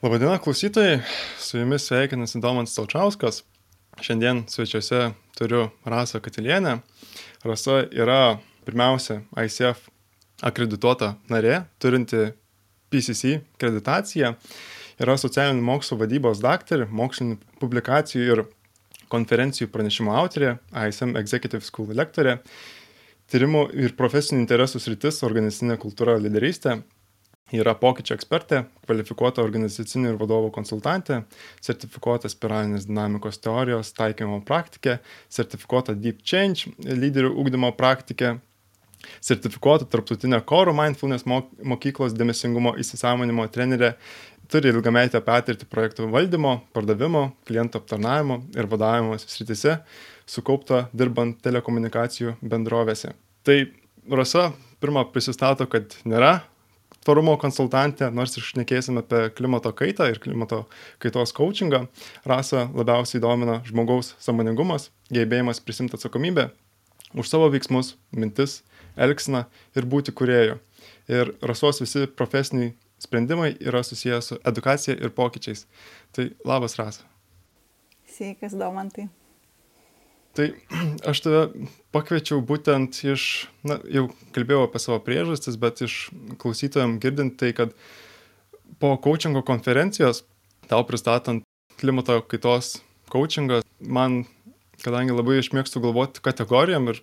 Labadiena klausytojai, su jumis sveikinasi Domantas Taučiauskas. Šiandien svečiuose turiu Rasą Katilienę. Rasa yra pirmiausia ICF akredituota narė, turinti PCC kreditaciją, yra socialinių mokslų vadybos daktarė, mokslinių publikacijų ir konferencijų pranešimo autorė, ISM Executive School lektorė, tyrimų ir profesinių interesų sritis, organizacinė kultūra, lyderystė, yra pokyčių ekspertė, kvalifikuota organizacinių ir vadovų konsultantė, sertifikuota spiralinės dinamikos teorijos taikymo praktikė, sertifikuota Deep Change lyderių ūkdymo praktikė, sertifikuota tarptautinė Core Mindfulness mokyklos dėmesingumo įsisamonimo trenerė, turi ilgametę patirtį projektų valdymo, pardavimo, klientų aptarnavimo ir vadovavimo srityse, sukaupta dirbant telekomunikacijų bendrovėse. Tai Rasa pirmą prisistato, kad nėra tvarumo konsultantė, nors išnekėsime apie klimato kaitą ir klimato kaitos coachingą, Rasa labiausiai domina žmogaus samoningumas, gebėjimas prisimti atsakomybę už savo veiksmus, mintis, elgseną ir būti kurėju. Ir Rasos visi profesiniai sprendimai yra susijęs su edukacija ir pokyčiais. Tai labas Rasa. Sveikas, Domantai. Tai aš tave pakviečiau būtent iš, na, jau kalbėjau apie savo priežastis, bet iš klausytojams girdint tai, kad po coachingo konferencijos, tau pristatant klimato kaitos coachingą, man, kadangi labai išmėgstu galvoti kategorijam ir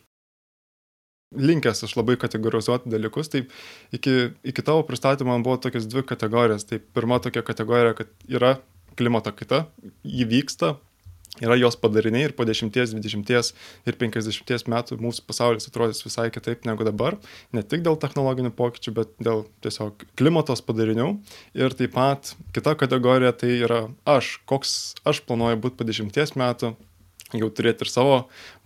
linkęs aš labai kategorizuoti dalykus, tai iki, iki tavo pristatymo man buvo tokios dvi kategorijos. Tai pirma tokia kategorija, kad yra klimato kaita, jį vyksta, yra jos padariniai ir po 10, 20 ir 50 metų mūsų pasaulis atrodys visai kitaip negu dabar, ne tik dėl technologinių pokyčių, bet dėl tiesiog klimatos padarinių. Ir taip pat kita kategorija tai yra aš, koks aš planuoju būti po 10 metų, jau turėti ir savo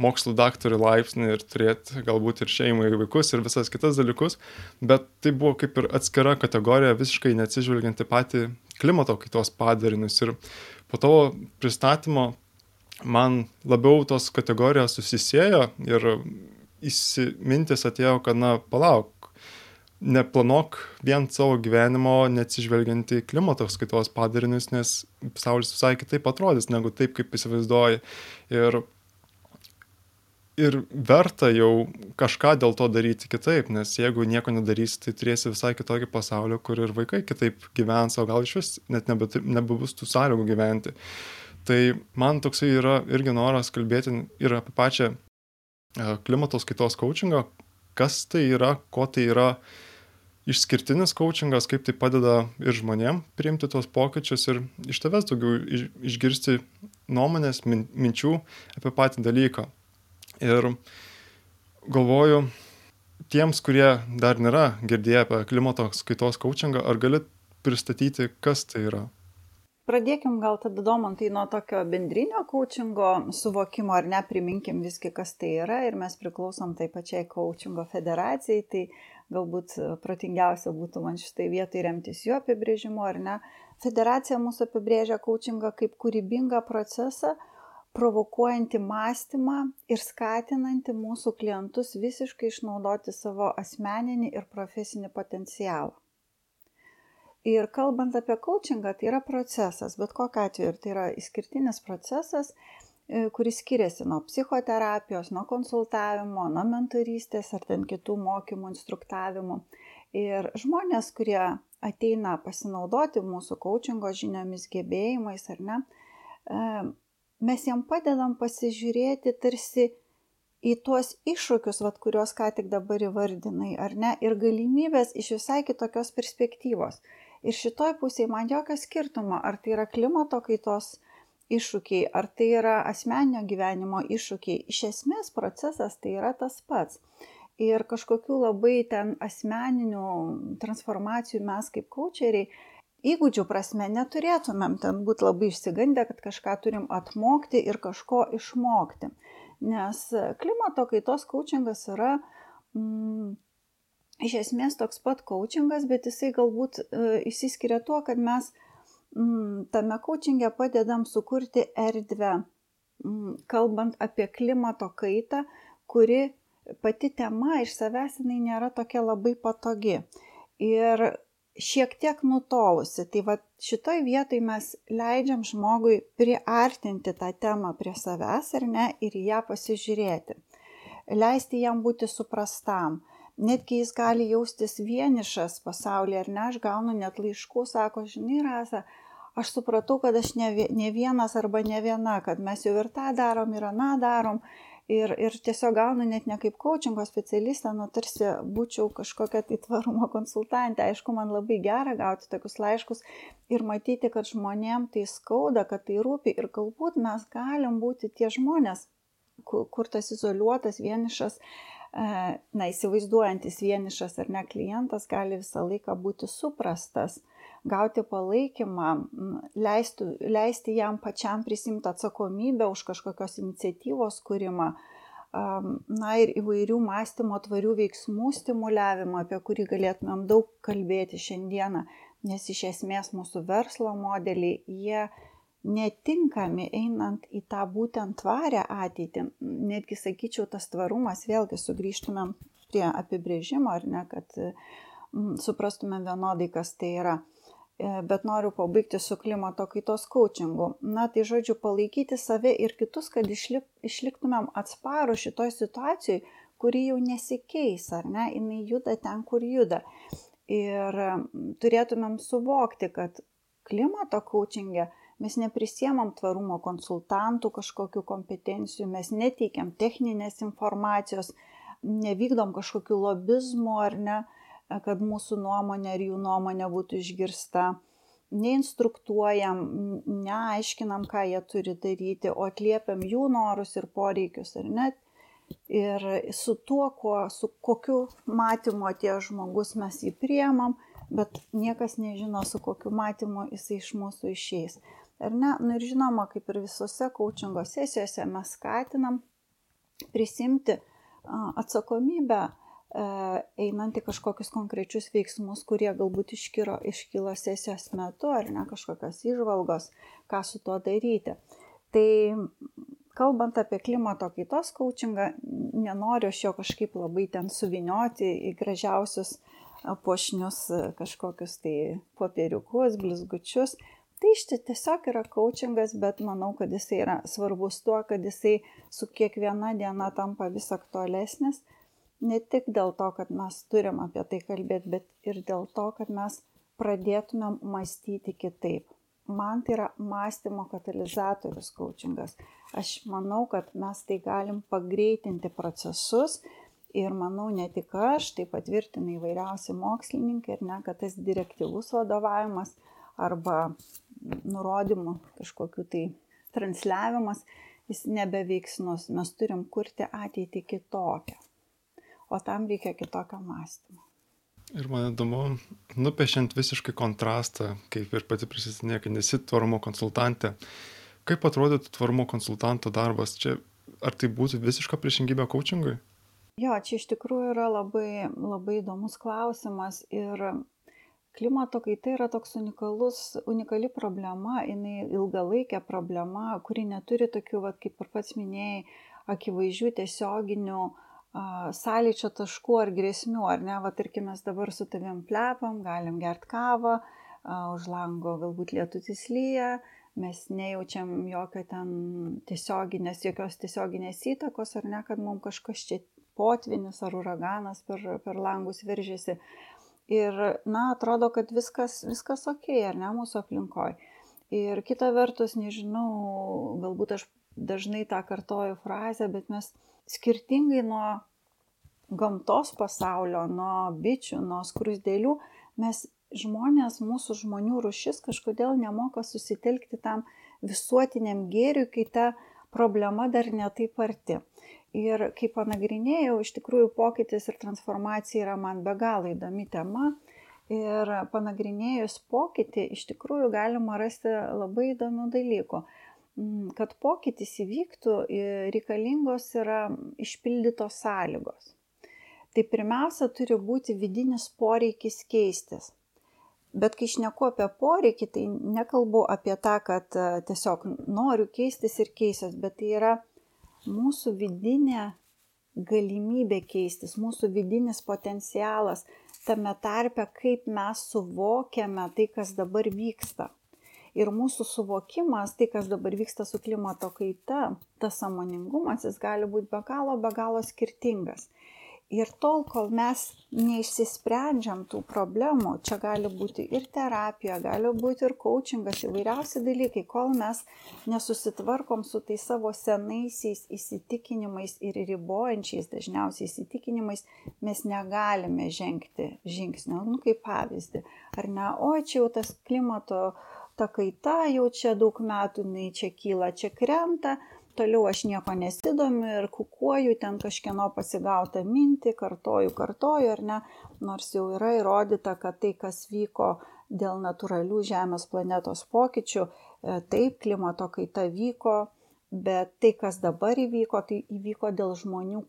mokslo daktarų laipsnį ir turėti galbūt ir šeimą ir vaikus ir visas kitas dalykus, bet tai buvo kaip ir atskira kategorija, visiškai neatsižvelgianti patį klimato kaitos padarinius. Ir po tavo pristatymo man labiau tos kategorijos susisėjo ir įsimintis atėjo, kad, na, palauk, neplanuok vien savo gyvenimo, neatsižvelgiant į klimatos kaitos padarinius, nes pasaulis visai kitaip atrodys negu taip, kaip įsivaizduoji. Ir, ir verta jau kažką dėl to daryti kitaip, nes jeigu nieko nedarysi, tai turėsi visai kitokį pasaulį, kur ir vaikai kitaip gyvens, o gal iš vis net nebebus tų sąlygų gyventi. Uh, Tai man toksai yra irgi noras kalbėti ir apie pačią e, klimatos kaitos coachingą, kas tai yra, ko tai yra išskirtinis coachingas, kaip tai padeda ir žmonėm priimti tos pokyčius ir iš tavęs daugiau iš, išgirsti nuomonės, min, minčių apie patį dalyką. Ir galvoju, tiems, kurie dar nėra girdėję apie klimatos kaitos coachingą, ar gali pristatyti, kas tai yra? Pradėkim gal tada domantai nuo tokio bendrinio coachingo suvokimo, ar ne, priminkim visgi, kas tai yra ir mes priklausom tai pačiai coachingo federacijai, tai galbūt protingiausia būtų man šitai vietai remtis jo apibrėžimu, ar ne. Federacija mūsų apibrėžia coachingą kaip kūrybingą procesą, provokuojantį mąstymą ir skatinantį mūsų klientus visiškai išnaudoti savo asmeninį ir profesinį potencialą. Ir kalbant apie coachingą, tai yra procesas, bet kokiu atveju, ir tai yra išskirtinis procesas, e, kuris skiriasi nuo psichoterapijos, nuo konsultavimo, nuo mentorystės ar ten kitų mokymų, instruktavimų. Ir žmonės, kurie ateina pasinaudoti mūsų coachingo žiniomis, gebėjimais ar ne, e, mes jam padedam pasižiūrėti tarsi į tuos iššūkius, vat, kuriuos ką tik dabar įvardinai, ar ne, ir galimybės iš visai kitokios perspektyvos. Ir šitoj pusėje man jokio skirtumo, ar tai yra klimato kaitos iššūkiai, ar tai yra asmeninio gyvenimo iššūkiai. Iš esmės procesas tai yra tas pats. Ir kažkokių labai ten asmeninių transformacijų mes kaip kočeriai įgūdžių prasme neturėtumėm ten būti labai išsigandę, kad kažką turim atmokti ir kažko išmokti. Nes klimato kaitos coachingas yra mm, iš esmės toks pat coachingas, bet jisai galbūt e, tuo, kad mes mm, tame coachingė padedam sukurti erdvę, mm, kalbant apie klimato kaitą, kuri pati tema iš savęs jinai nėra tokia labai patogi. Ir šiek tiek nutolusi. Tai va šitoj vietoj mes leidžiam žmogui priartinti tą temą prie savęs ar ne ir ją pasižiūrėti. Leisti jam būti suprastam. Netgi jis gali jaustis vienišas pasaulyje, ar ne, aš gaunu net laiškų, sako, žinai, Rasa, aš supratau, kad aš ne, ne vienas arba ne viena, kad mes jau ir tą darom, ir aną darom, ir, ir tiesiog gaunu net ne kaip coachingo specialistą, nu tarsi būčiau kažkokia tai tvarumo konsultantė. Aišku, man labai gera gauti tokius laiškus ir matyti, kad žmonėm tai skauda, kad tai rūpi. Ir galbūt mes galim būti tie žmonės, kur, tas izoliuotas, vienišas, e, na, įsivaizduojantis vienišas ar ne klientas gali visą laiką būti suprastas gauti palaikymą, leisti, leisti jam pačiam prisimti atsakomybę už kažkokios iniciatyvos kūrimą, na ir įvairių mąstymo tvarių veiksmų stimuliavimą, apie kurį galėtumėm daug kalbėti šiandieną, nes iš esmės mūsų verslo modeliai, jie netinkami einant į tą būtent tvarę ateitį. Netgi sakyčiau, tas tvarumas, vėlgi sugrįžtumėm prie apibrėžimo, ar ne, kad suprastumėm vienodai, kas tai yra. E, bet noriu pabaigti su klimato kaitos coachingu. Na, tai žodžiu, palaikyti save ir kitus, kad išlik, išliktumėm atsparų šitoj situacijai, kuri jau nesikeis, ar ne, jinai juda ten, kur juda. Ir turėtumėm suvokti, kad klimato coachingė mes neprisiemam tvarumo konsultantų kažkokių kompetencijų, mes neteikiam techninės informacijos, nevykdom kažkokių lobizmų ar ne kad mūsų nuomonė ir jų nuomonė būtų išgirsta. Neinstruktuojam, neaiškinam, ką jie turi daryti, o atliepiam jų norus ir poreikius, ar net. Ir su tuo, kuo, su kokiu matymu atėjo žmogus, mes jį priemam, bet niekas nežino, su kokiu matymu jisai iš mūsų išeis. Ar ne? Na nu ir žinoma, kaip ir visose coachingo sesijose mes skatinam prisimti atsakomybę E, einant į kažkokius konkrečius veiksmus, kurie galbūt iškiro, iškilo sesijos metu ar ne kažkokios išvalgos, ką su tuo daryti. Tai kalbant apie klimato kaitos coachingą, nenoriu aš jo kažkaip labai ten suvinioti į gražiausius pošnius kažkokius tai popieriukus, blizgučius. Tai iš tiesiog yra coachingas, bet manau, kad jisai yra svarbus tuo, kad jisai su kiekviena diena tampa vis aktualesnis ne tik dėl to, kad mes turim apie tai kalbėti, bet ir dėl to, kad mes pradėtumėm mąstyti kitaip. Man tai yra mąstymo katalizatorius coachingas. Aš manau, kad mes tai galim pagreitinti procesus ir manau ne tik aš, tai patvirtina įvairiausi mokslininkai ir ne, kad tas direktyvus vadovavimas arba nurodymų kažkokiu tai transliavimas, jis nebeveiksnus. Mes turim kurti ateitį kitokią o tam reikia kitokio mąstymo. Ir man įdomu, nupiešiant visiškai kontrastą, kaip ir pati prisisinė, kad nesi tvarumo konsultantė, kaip atrodytų tvarumo konsultanto darbas čia, ar tai būtų visiška priešingybė coachingui? Jo, čia iš tikrųjų yra labai, labai įdomus klausimas ir klimato kaita yra toks unikalus, unikali problema, jinai ilgalaikė problema, kuri neturi tokių, va, kaip ir pats minėjai, akivaizdžių tiesioginių uh, sąlyčio taškų ar grėsmių, ar ne, va tarkim mes dabar su tavim plepam, galim gert kavą, už lango galbūt lietutis lyja, mes nejaučiam jokio ten tiesioginės, jokios tiesioginės įtakos, ar ne, kad mums kažkas čia potvinis ar uraganas per, per langus veržėsi. Ir, na, atrodo, kad viskas, viskas ok, ar ne, mūsų aplinkoje. Ir kita vertus, nežinau, galbūt aš dažnai tą kartoju frazę, bet mes skirtingai nuo gamtos pasaulio, nuo bičių, nuo skrusdėlių, mes žmonės, mūsų žmonių rušis kažkodėl nemoka susitelkti tam visuotiniam gėriui, kai ta problema dar netaip arti. Ir kai panagrinėjau, iš tikrųjų pokytis ir transformacija yra man be galo įdomi tema. Ir panagrinėjus pokytį, iš tikrųjų galima rasti labai įdomių dalykų. Mm, kad pokytis įvyktų, reikalingos yra išpildytos sąlygos. Tai pirmiausia, turi būti vidinis poreikis keistis. Bet kai šneku apie poreikį, tai nekalbu apie tą, kad e, tiesiog noriu keistis ir keisios, bet tai yra mūsų vidinė galimybė keistis, mūsų vidinis potencialas, tame tarpe, kaip mes suvokiame tai, kas dabar vyksta. Ir mūsų suvokimas, tai kas dabar vyksta su klimato kaita, tas samoningumas, jis gali būti be galo, be galo skirtingas. Ir tol, kol mes neišsisprendžiam tų problemų, čia gali būti ir terapija, gali būti ir coachingas, įvairiausi dalykai, kol mes nesusitvarkom su tais savo senaisiais įsitikinimais ir ribojančiais dažniausiai įsitikinimais, mes negalime žengti žingsnio, nu kaip pavyzdį. Ar ne, o čia jau tas klimato ta kaita, jau čia daug metų, jinai čia kyla, čia krenta toliau aš nieko nesidomiu ir kukuoju ten kažkieno pasigautą mintį, kartoju, kartoju, ar ne, nors jau yra įrodyta, kad tai, kas vyko dėl natūralių Žemės planetos pokyčių, e, taip, klimato kaita vyko, bet tai, kas dabar įvyko, tai įvyko dėl žmonių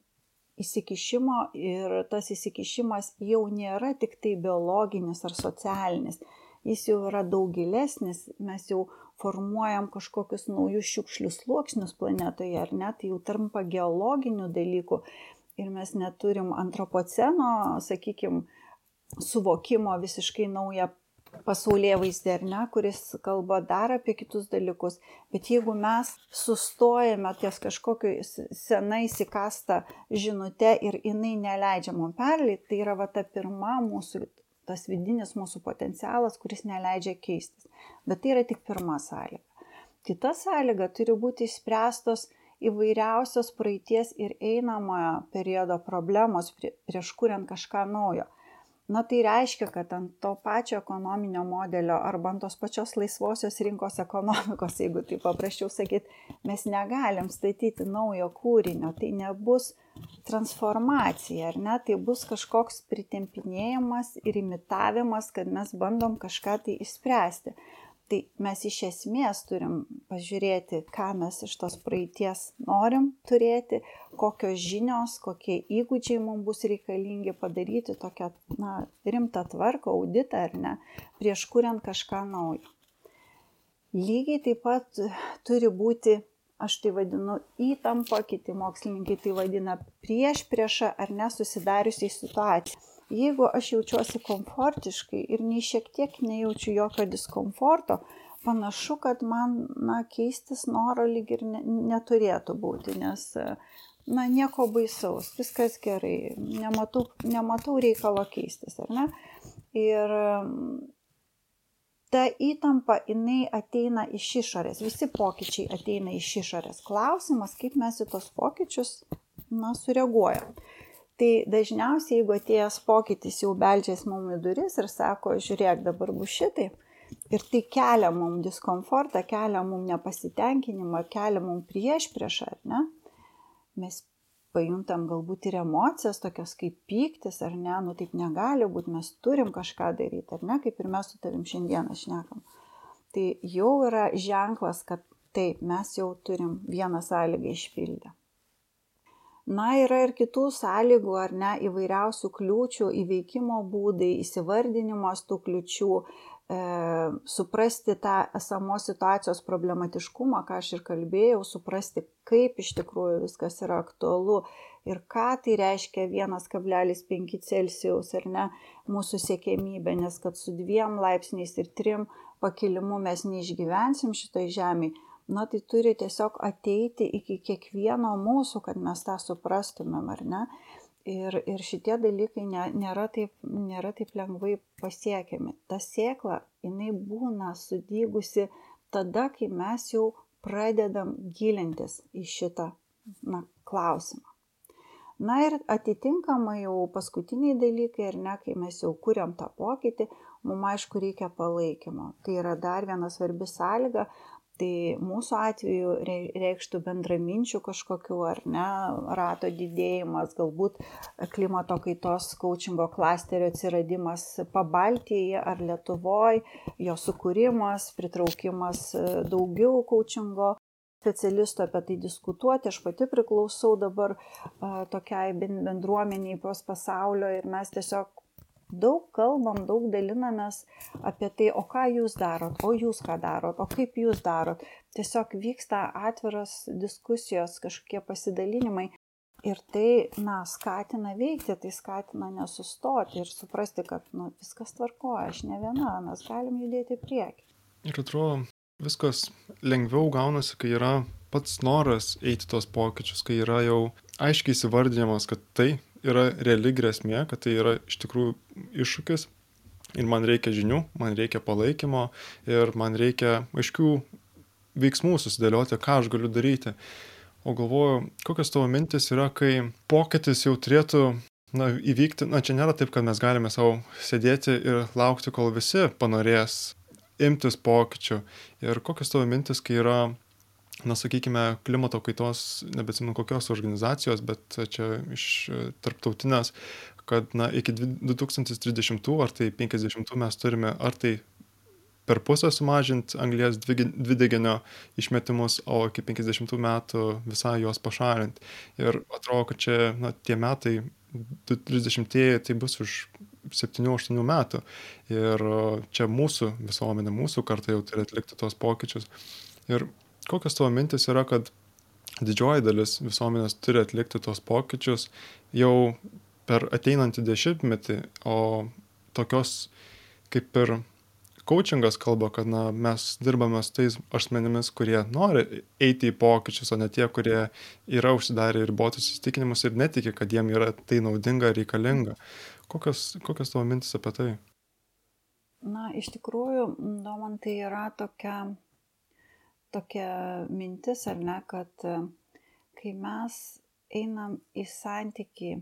įsikišimo ir tas įsikišimas jau nėra tik tai biologinis ar socialinis, jis jau yra daug gilesnis, mes jau formuojam kažkokius naujus šiukšlių sluoksnius planetoje, ar ne, tai jau tampa geologinių dalykų ir mes neturim antropoceno, sakykime, suvokimo visiškai naują pasaulyje vaizdė, ar ne, kuris kalba dar apie kitus dalykus. Bet jeigu mes sustojame ties kažkokiu senai įsikastą žinutę ir jinai neleidžia mums perleiti, tai yra va ta pirma mūsų tas vidinis mūsų potencialas, kuris neleidžia keistis. Bet tai yra tik pirma sąlyga. Kita sąlyga turi būti išspręstos įvairiausios praeities ir einamojo periodo problemos prieš kuriant kažką naujo. Na tai reiškia, kad ant to pačio ekonominio modelio arba ant tos pačios laisvosios rinkos ekonomikos, jeigu tai paprasčiau sakyti, mes negalim statyti naujo kūrinio. Tai nebus transformacija, ar ne, tai bus kažkoks pritempinėjimas ir imitavimas, kad mes bandom kažką tai išspręsti. Tai mes iš esmės turim pažiūrėti, ką mes iš tos praeities norim turėti, kokios žinios, kokie įgūdžiai mums bus reikalingi padaryti tokią na, rimtą tvarką, auditą ar ne, prieš kuriant kažką naujo. Lygiai taip pat turi būti aš tai vadinu įtampa, kiti mokslininkai tai vadina prieš priešą ar nesusidariusiai situacijai. Jeigu aš jaučiuosi komfortiškai ir nei šiek tiek nejaučiu jokio diskomforto, panašu, kad man na, keistis noro lyg ir ne, neturėtų būti, nes na, nieko baisaus, viskas gerai, nematau, nematau reikalo keistis, ar ne? Ir ta įtampa, jinai ateina iš išorės, visi pokyčiai ateina iš išorės. Klausimas, kaip mes į tos pokyčius, na, sureaguojam. Tai dažniausiai, jeigu atėjęs pokytis jau beldžiasi mums į duris ir sako, žiūrėk, dabar bus šitai, ir tai kelia mums diskomfortą, kelia mums nepasitenkinimą, kelia mums prieš prieš, ar ne, mes pajuntam galbūt ir emocijas tokias kaip pyktis ar ne, nu taip negali būti, mes turim kažką daryti, ar ne, kaip ir mes su tavim šiandieną šnekam. Tai jau yra ženklas, kad taip, mes jau turim vieną sąlygą išpildę. Na, yra ir kitų sąlygų, ar ne, įvairiausių kliūčių, įveikimo būdai, įsivardinimas tų kliūčių, e, suprasti tą esamos situacijos problematiškumą, ką aš ir kalbėjau, suprasti, kaip iš tikrųjų viskas yra aktualu ir ką tai reiškia 1,5 Celsijaus ar ne mūsų siekėmybė, nes kad su dviem laipsniais ir trim pakilimu mes neišgyvensim šitoj žemėje, na tai turi tiesiog ateiti iki kiekvieno mūsų, kad mes tą suprastumėm, ar ne? Ir, ir šitie dalykai ne, nėra, taip, nėra taip lengvai pasiekiami. Ta sėkla, jinai būna sudygusi tada, kai mes jau pradedam gilintis į šitą na, klausimą. Na ir atitinkamai jau paskutiniai dalykai, ar ne, kai mes jau kuriam tą pokytį, mums aišku reikia palaikymo. Tai yra dar viena svarbi sąlyga, Tai mūsų atveju reikštų bendraminčių kažkokiu ar ne rato didėjimas, galbūt klimato kaitos coachingo klasterio atsiradimas Pabaltyje ar Lietuvoje, jo sukūrimas, pritraukimas e, daugiau coachingo specialistų apie tai diskutuoti. Aš pati priklausau dabar a, tokiai bendruomeniai pos pasaulio ir mes tiesiog daug kalbam, daug dalinamės apie tai, o ką jūs darot, o jūs ką darot, o kaip jūs darot. Tiesiog vyksta atviras diskusijos, kažkokie pasidalinimai. Ir tai, na, skatina veikti, tai skatina nesustoti ir suprasti, kad, nu, viskas tvarkoja, aš ne viena, mes galim judėti prieki. Ir atrodo, viskas lengviau gaunasi, kai yra pats noras eiti tos pokyčius, kai yra jau aiškiai įsivardinimas, kad tai yra reali grėsmė, kad tai yra iš tikrųjų iššūkis ir man reikia žinių, man reikia palaikymo ir man reikia aiškių veiksmų susidėlioti, ką aš galiu daryti. O galvoju, kokios tavo mintis yra, kai pokytis jau turėtų na, įvykti, na čia nėra taip, kad mes galime savo sėdėti ir laukti, kol visi panorės imtis pokyčių. Ir kokios tavo mintis, kai yra, na sakykime, klimato kaitos, nebetsimenu kokios organizacijos, bet čia iš tarptautinės, kad na, iki 2030 ar tai 50 mes turime ar tai per pusę sumažinti anglės dvideginio išmetimus, o iki 50 metų visai juos pašalinti. Ir atrodo, kad čia na, tie metai, 30-ieji, tai bus už 7-8 metų. Ir čia mūsų visuomenė, mūsų karta jau turi atlikti tos pokyčius. Ir kokios tavo mintis yra, kad didžioji dalis visuomenės turi atlikti tos pokyčius jau per ateinantį dešimtmetį, o tokios kaip ir coachingas kalba, kad na, mes dirbame su tais asmenimis, kurie nori eiti į pokyčius, o ne tie, kurie yra užsidarę ribotus įsitikinimus ir netiki, kad jiem yra tai naudinga, reikalinga. Kokios, kokios tavo mintis apie tai? Na, iš tikrųjų, man tai yra tokia, tokia mintis, ar ne, kad kai mes einam į santyki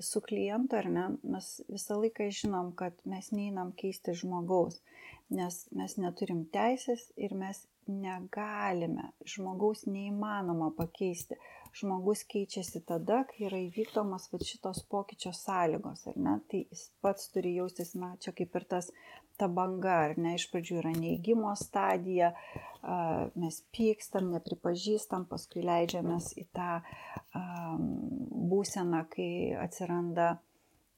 su klientu ar ne, mes visą laiką žinom, kad mes neinam keisti žmogaus, nes mes neturim teisės ir mes negalime, žmogaus neįmanoma pakeisti. Žmogus keičiasi tada, kai yra įvykdomas va, šitos pokyčio sąlygos, ar ne? Tai jis pats turi jaustis, na, čia kaip ir tas ta banga, ar ne, iš pradžių yra neįgymo stadija, mes pykstam, nepripažįstam, paskui leidžiamės į tą būseną, kai atsiranda,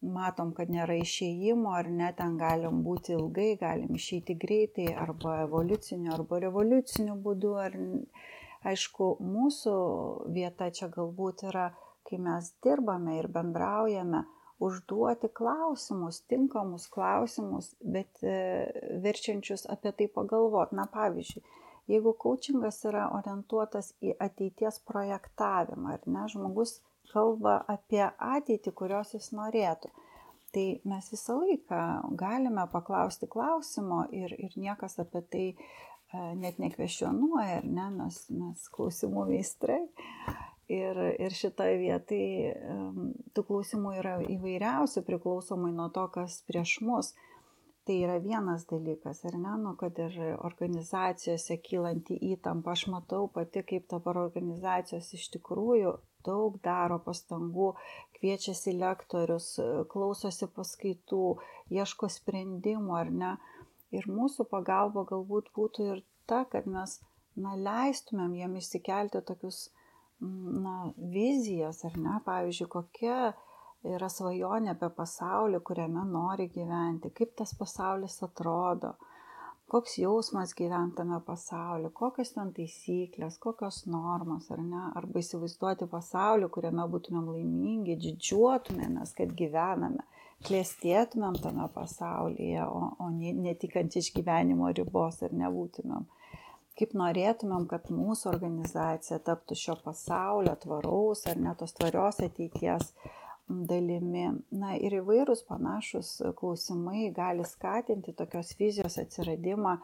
matom, kad nėra išėjimo, ar ne, ten galim būti ilgai, galim išeiti greitai, arba evoliuciniu, arba revoliuciniu būdu, ar aišku, mūsų vieta čia galbūt yra, kai mes dirbame ir bendraujame, užduoti klausimus, tinkamus klausimus, bet e, verčiančius apie tai pagalvoti. Na pavyzdžiui, jeigu coachingas yra orientuotas į ateities projektavimą, ar ne, žmogus kalba apie ateitį, kurios jis norėtų. Tai mes visą laiką galime paklausti klausimo ir, ir niekas apie tai e, net nekvešionuoja, ar ne, mes, mes klausimų meistrai. Ir, ir šitoje vietoje tų klausimų yra įvairiausių priklausomai nuo to, kas prieš mus. Tai yra vienas dalykas, ar ne, nu, kad ir organizacijose kylanti įtampa, aš matau pati, kaip dabar organizacijos iš tikrųjų daug daro pastangų, kviečiasi lektorius, klausosi paskaitų, ieško sprendimų, ar ne. Ir mūsų pagalba galbūt būtų ir ta, kad mes na, leistumėm jiem išsikelti tokius na, vizijas, ar ne, pavyzdžiui, kokia yra svajonė apie pasaulį, kuriame nori gyventi, kaip tas pasaulis atrodo, koks jausmas gyventame pasaulyje, kokios ten taisyklės, kokios normos, ar ne, arba įsivaizduoti pasaulį, kuriame būtumėm laimingi, didžiuotumėmės, kad gyvename, klėstėtumėm tame pasaulyje, o, o ne, ne tik ant išgyvenimo ribos ar nebūtumėm. Kaip norėtumėm, kad mūsų organizacija taptų šio pasaulio tvaraus ar net tos tvarios ateities dalimi. Na ir įvairūs panašus klausimai gali skatinti tokios vizijos atsiradimą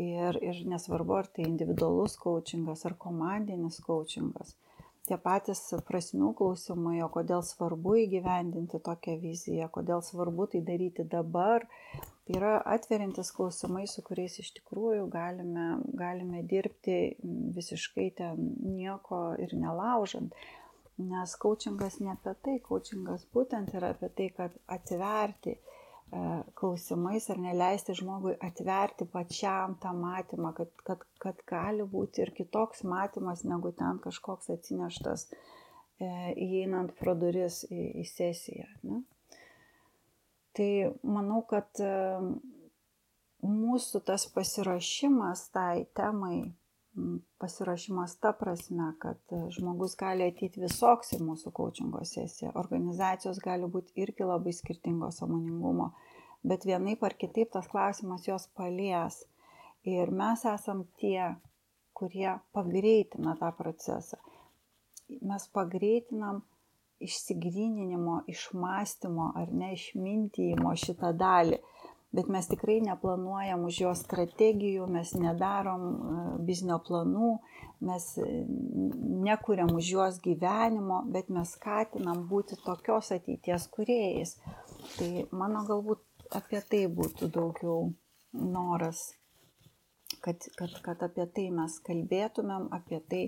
ir, ir nesvarbu, ar tai individualus coachingas ar komandinis coachingas. Tie patys prasmių klausimai, o kodėl svarbu įgyvendinti tokią viziją, kodėl svarbu tai daryti dabar, Tai yra atverintis klausimai, su kuriais iš tikrųjų galime, galime dirbti visiškai ten nieko ir nelaužant. Nes coachingas ne apie tai, coachingas būtent yra apie tai, kad atverti e, klausimais ar neleisti žmogui atverti pačiam tą matymą, kad, kad, kad gali būti ir kitoks matymas negu ten kažkoks atsineštas e, įeinant pro duris į, į sesiją. Ne? Tai manau, kad mūsų tas pasirašymas tai temai pasiruošimas ta prasme, kad žmogus gali ateiti visoks į mūsų coachingo sesiją. Organizacijos gali būti irgi labai skirtingo samoningumo, bet vienaip ar kitaip tas klausimas jos palies. Ir mes esam tie, kurie pagreitina tą procesą. Mes pagreitinam išsigryninimo, išmastymo ar ne išmintyjimo šitą dalį bet mes tikrai neplanuojam už jo strategijų, mes nedarom e, biznio planų, mes e, nekuriam už juos gyvenimo, bet mes skatinam būti tokios ateities kuriejais. Tai mano galbūt apie tai būtų daugiau noras, kad, kad, kad apie tai mes kalbėtumėm, apie tai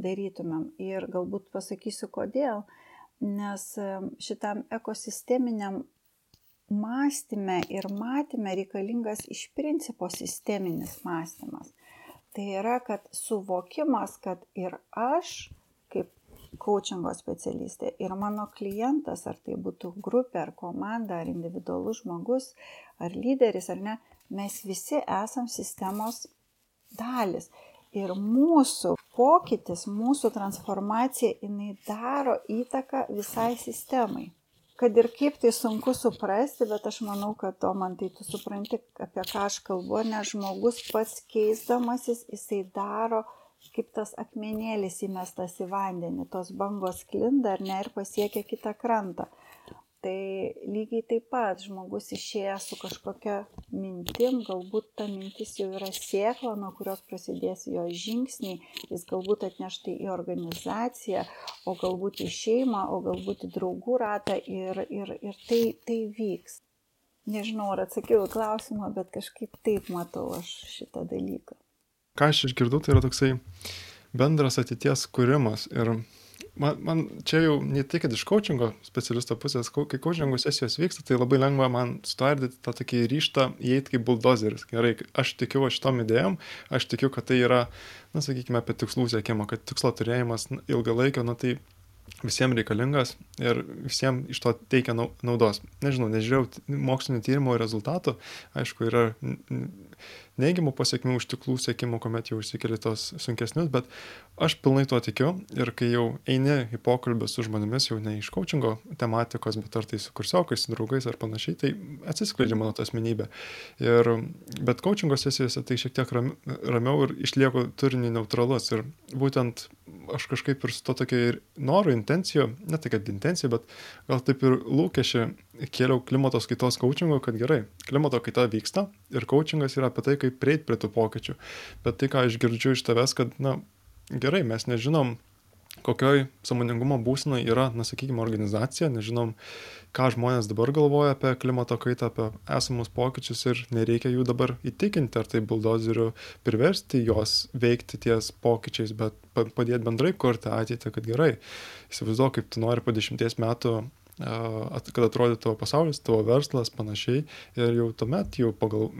darytumėm. Ir galbūt pasakysiu kodėl, nes e, šitam ekosisteminiam mąstyme ir matyme reikalingas iš principo sisteminis mąstymas. Tai yra, kad suvokimas, kad ir aš, kaip coachingo specialistė, ir mano klientas, ar tai būtų grupė, ar komanda, ar individualus žmogus, ar lyderis, ar ne, mes visi esam sistemos dalis. Ir mūsų pokytis, mūsų transformacija, jinai daro įtaką visai sistemai kad ir kaip tai sunku suprasti, bet aš manau, kad to man tai tu supranti, apie ką aš kalbu, nes žmogus pats keisdamasis, jisai daro kaip tas akmenėlis įmestas į vandenį, tos bangos klinda ar ne ir pasiekia kitą krantą tai lygiai taip pat žmogus išėjęs su kažkokia mintim galbūt ta mintis jau yra sėkla nuo kurios prasidės jo žingsniai jis galbūt atneš tai į organizaciją o galbūt į šeimą o galbūt į draugų ratą ir ir ir tai tai vyks. Nežinau ar atsakiau į klausimą bet kažkaip taip matau aš šitą dalyką. Ką aš išgirdau tai yra toksai bendras ateities kūrimas ir man, man čia jau ne tik iš coachingo specialisto pusės, kai coachingo sesijos vyksta, tai labai lengva man stvardyti tą tokį ryštą įeiti kaip buldozeris. Gerai, aš tikiu šitom idėjom, aš tikiu, kad tai yra, na, sakykime, apie tikslų siekimą, kad tikslo turėjimas ilgalaikio, nu tai visiems reikalingas ir visiems iš to teikia naudos. Nežinau, nežiūrėjau mokslinio tyrimo rezultatų, aišku, yra neigiamų pasiekmių už tiklų siekimo, kuomet jau išsikeli tos sunkesnius, bet aš pilnai tuo tikiu ir kai jau eini į pokalbį su žmonėmis, jau ne iš coachingo tematikos, bet ar tai su kursiokais, su draugais ar panašiai, tai atsiskleidžia mano ta asmenybė. Ir, bet coachingo sesijose tai šiek tiek ramiau ir išlieku turinį neutralus ir būtent aš kažkaip ir su to tokia ir noru, intencijų, ne tai kad intencija, bet gal taip ir lūkesčiai kėliau klimatos kaitos coachingo, kad gerai, klimato kaita vyksta ir coachingas yra apie tai, kaip prieiti prie tų pokyčių. Bet tai, ką aš girdžiu iš tavęs, kad, na, gerai, mes nežinom, kokioj samoningumo būsenoje yra, na, sakykime, organizacija, nežinom, ką žmonės dabar galvoja apie klimato kaitą, apie esamus pokyčius ir nereikia jų dabar įtikinti, ar tai buldozeriu priversti jos veikti ties pokyčiais, bet padėti bendrai kurti ateitį, kad gerai, įsivaizduok, kaip tu nori po dešimties metų kad atrodytų tavo pasaulis, tavo verslas, panašiai. Ir jau tuomet jau pagal,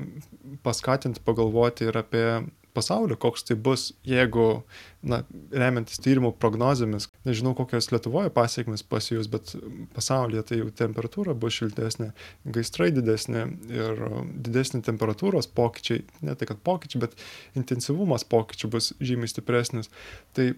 paskatinti pagalvoti ir apie pasaulio, koks tai bus, jeigu, na, remiantis tyrimų prognozėmis, nežinau, kokios Lietuvoje pasiekmes pasijus, bet pasaulyje tai jau temperatūra bus šiltesnė, gaisrai didesnė ir didesnė temperatūros pokyčiai, ne tai kad pokyčiai, bet intensyvumas pokyčių bus žymiai stipresnis. Tai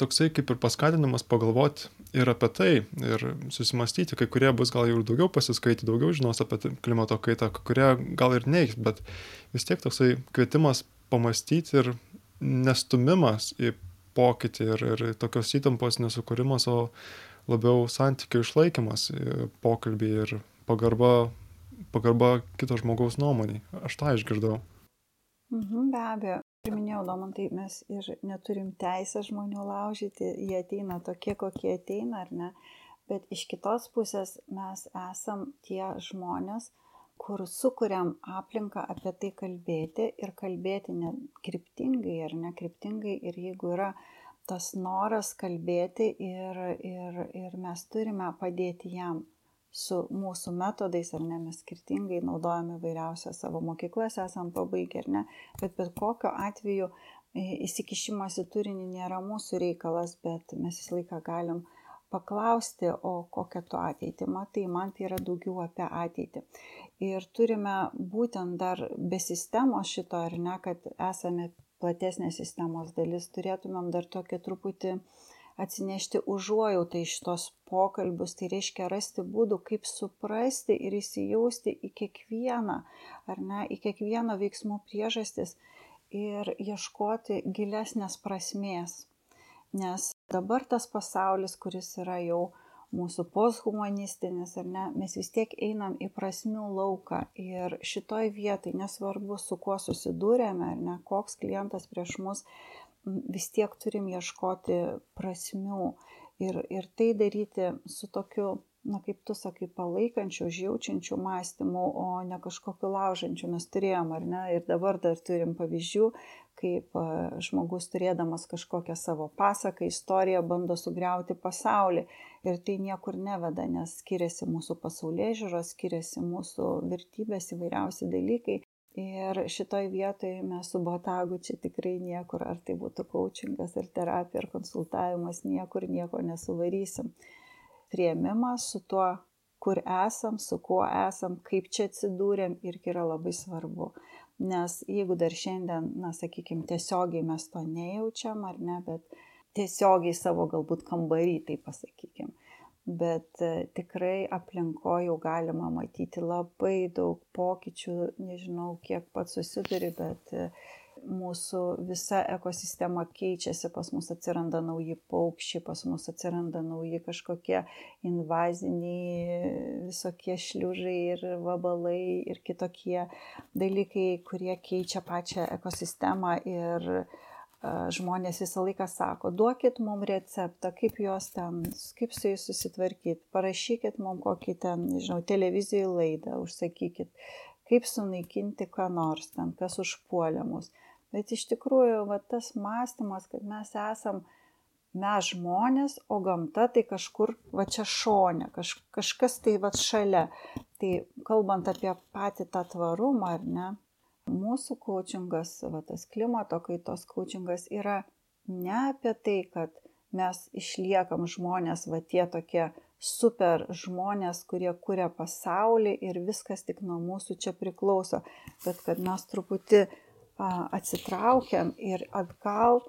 toksai kaip ir paskatinimas pagalvoti ir apie tai, ir susimastyti, kai kurie bus gal jau ir daugiau pasiskaityti, daugiau žinos apie klimato kaitą, kai kurie gal ir neiks, bet vis tiek toksai kvietimas pamastyti ir nestumimas į pokytį ir, ir tokios įtampos nesukūrimas, o labiau santykių išlaikymas pokalbį ir pagarba, pagarba kito žmogaus nuomonį. Aš tą išgirdau. Mhm, be abejo. Ir minėjau, Domantai, mes ir neturim teisę žmonių laužyti, jie ateina tokie, kokie ateina, ar ne. Bet iš kitos pusės mes esam tie žmonės, kur sukuriam aplinką apie tai kalbėti ir kalbėti ne kryptingai ar nekryptingai ir jeigu yra tas noras kalbėti ir, ir, ir mes turime padėti jam su mūsų metodais, ar ne, mes skirtingai naudojame vairiausias savo mokyklas, esam pabaigę, ar ne, bet bet kokiu atveju įsikišimas į turinį nėra mūsų reikalas, bet mes visą laiką galim paklausti, o kokią tu ateitį matai, man tai yra daugiau apie ateitį. Ir turime būtent dar be sistemos šito, ar ne, kad esame platesnė sistemos dalis, turėtumėm dar tokį truputį atsinešti užuojautą iš tos pokalbius, tai reiškia rasti būdų, kaip suprasti ir įsijausti į kiekvieną, ar ne, į kiekvieno veiksmų priežastis ir ieškoti gilesnės prasmės. Nes dabar tas pasaulis, kuris yra jau mūsų posthumanistinis, ar ne, mes vis tiek einam į prasmių lauką ir šitoj vietai, nesvarbu, su kuo susidūrėme, ar ne, koks klientas prieš mus, vis tiek turim ieškoti prasmių. Ir, ir tai daryti su tokiu, na kaip tu sakai, palaikančiu, užjaučiančiu mąstymu, o ne kažkokiu laužančiu. Mes turėjom, ar ne, ir dabar dar turim pavyzdžių, kaip žmogus turėdamas kažkokią savo pasaką, istoriją bando sugriauti pasaulį. Ir tai niekur neveda, nes skiriasi mūsų pasaulyje žiūros, skiriasi mūsų vertybės, įvairiausi dalykai. Ir šitoj vietoje mes su botagu čia tikrai niekur, ar tai būtų coachingas, ar terapija, ar konsultavimas, niekur nieko nesuvarysim. Prieimimas su tuo, kur esam, su kuo esam, kaip čia atsidūrėm, irgi yra labai svarbu. Nes jeigu dar šiandien, na, sakykime, tiesiogiai mes to nejaučiam, ar ne, bet tiesiogiai savo galbūt kambarį, tai pasakykim. Bet e, tikrai aplinkoje jau galima matyti labai daug pokyčių, nežinau, kiek pats susiduri, bet e, mūsų visa ekosistema keičiasi, pas mus atsiranda nauji paukščiai, pas mus atsiranda nauji kažkokie invaziniai visokie šliužai ir vabalai ir kitokie dalykai, kurie keičia pačią ekosistemą ir žmonės visą laiką sako, duokit mums receptą, kaip juos ten, kaip su jais susitvarkyti, parašykit mums kokį ten, nežinau, televizijai laidą, užsakykit, kaip sunaikinti ką nors ten, kas užpuolė mus. Bet iš tikrųjų, va, tas mąstymas, kad mes esam, mes žmonės, o gamta tai kažkur, va čia šonė, kaž, kažkas tai va šalia. Tai kalbant apie patį tą tvarumą, ar ne, mūsų coachingas, va, tas klimato kaitos coachingas yra ne apie tai, kad mes išliekam žmonės, va tie tokie super žmonės, kurie kuria pasaulį ir viskas tik nuo mūsų čia priklauso, bet kad mes truputį atsitraukiam ir atgal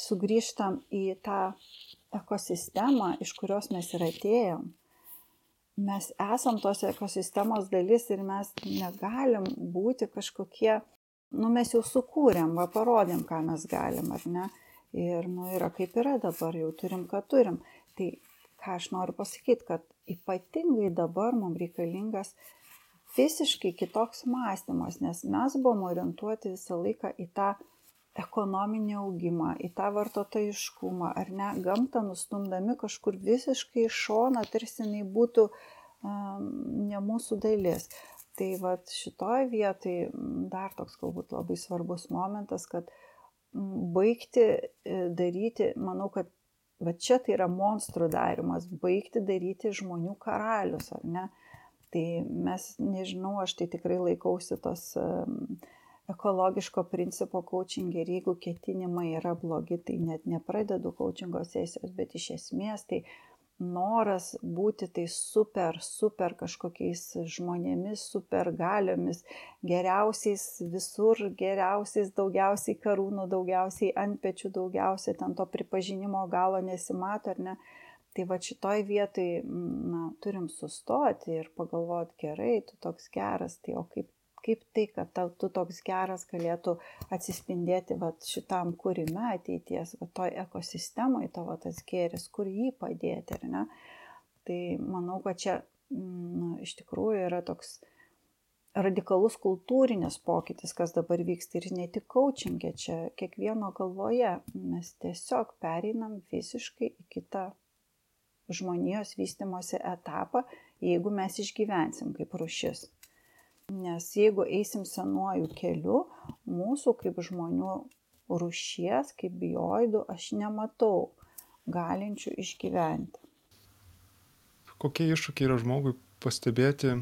sugrįžtam į tą ekosistemą, iš kurios mes ir atėjom mes esam tos ekosistemos dalis ir mes negalim būti kažkokie, nu mes jau sukūrėm, va parodėm, ką mes galim, ar ne? Ir, nu, yra kaip yra dabar, jau turim, ką turim. Tai ką aš noriu pasakyti, kad ypatingai dabar mums reikalingas visiškai kitoks mąstymas, nes mes buvom orientuoti visą laiką į tą ekonominį augimą, į tą vartotojiškumą, ar ne, gamtą nustumdami kažkur visiškai iš šoną, tarsi jinai būtų um, ne mūsų dalis. Tai va šitoje vietoje dar toks galbūt labai svarbus momentas, kad baigti e, daryti, manau, kad va čia tai yra monstrų darimas, baigti daryti žmonių karalius, ar ne? Tai mes, nežinau, aš tai tikrai laikausi tos um, ekologiško principo coaching ir jeigu ketinimai yra blogi, tai net nepradedu coachingo sesijos, bet iš esmės tai noras būti tai super, super kažkokiais žmonėmis, super galiomis, geriausiais visur, geriausiais, daugiausiai karūnų, daugiausiai antpečių, daugiausiai ten to pripažinimo galo nesimato, ar ne? Tai va šitoj vietoj, na, turim sustoti ir pagalvoti, gerai, tu toks geras, tai o kaip kaip tai, kad tau, tu toks geras galėtų atsispindėti vat, šitam kūrime ateities, vat, toj ekosistemoje tavo tas gėris, kur jį padėti, ar ne? Tai manau, kad čia nu, iš tikrųjų yra toks radikalus kultūrinis pokytis, kas dabar vyksta ir ne tik coachingė, čia kiekvieno galvoje mes tiesiog pereinam visiškai į kitą žmonijos vystimosi etapą, jeigu mes išgyvensim kaip rušis. Nes jeigu eisim senuoju keliu, mūsų kaip žmonių rušies, kaip bioidų, aš nematau galinčių išgyventi. Kokie iššūkiai yra žmogui pastebėti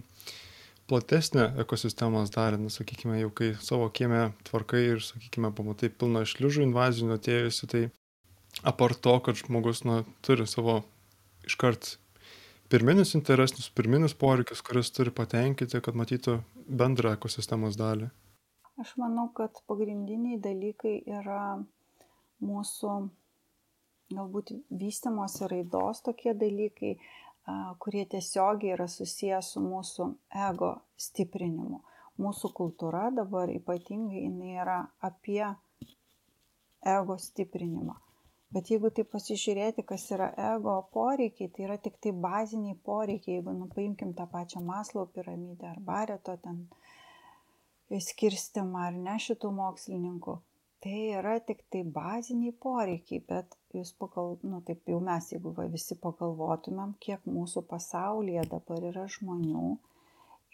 platesnę ekosistemos dalį, nu, sakykime, jau kai savo kieme tvarkai ir, sakykime, pamatai pilną šliužų invazinių atėjusių, tai apart to, kad žmogus, na, turi savo iškart pirminius interesus, pirminius poreikius, kuriuos turi patenkinti, kad matytų bendrą ekosistemos dalį. Aš manau, kad pagrindiniai dalykai yra mūsų galbūt vystimosi raidos tokie dalykai, kurie tiesiogiai yra susijęs su mūsų ego stiprinimu. Mūsų kultūra dabar ypatingai jinai yra apie ego stiprinimą. Bet jeigu tai pasižiūrėti, kas yra ego poreikiai, tai yra tik tai baziniai poreikiai. Jeigu nu, paimkim tą pačią Maslow piramidę ar Bareto ten skirstimą ar ne šitų mokslininkų, tai yra tik tai baziniai poreikiai. Bet jūs pagal, nu taip jau mes, jeigu va, visi pagalvotumėm, kiek mūsų pasaulyje dabar yra žmonių,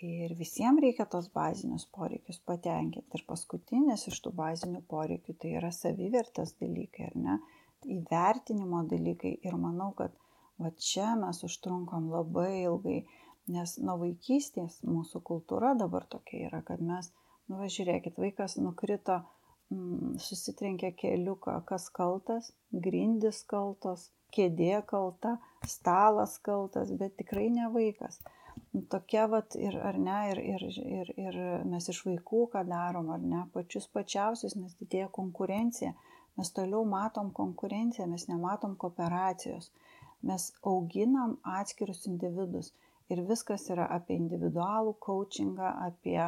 ir visiems reikia tos bazinius poreikius patenkinti. Ir paskutinis iš tų bazinių poreikių tai yra savivertės dalykai, ar ne? Įvertinimo dalykai ir manau, kad va čia mes užtrunkam labai ilgai, nes nuo vaikystės mūsų kultūra dabar tokia yra, kad mes, nu va žiūrėkit, vaikas nukrito, mm, susitrenkė keliuką, kas kaltas, grindis kaltos, kėdė kalta, stalas kaltas, bet tikrai ne vaikas. Nu, tokia vat ir ar ne, ir, ir, ir, ir mes iš vaikų ką darom, ar ne, pačius pačiausius, nes didėja konkurencija Mes toliau matom konkurenciją, mes nematom kooperacijos. Mes auginam atskirus individus ir viskas yra apie individualų coachingą, apie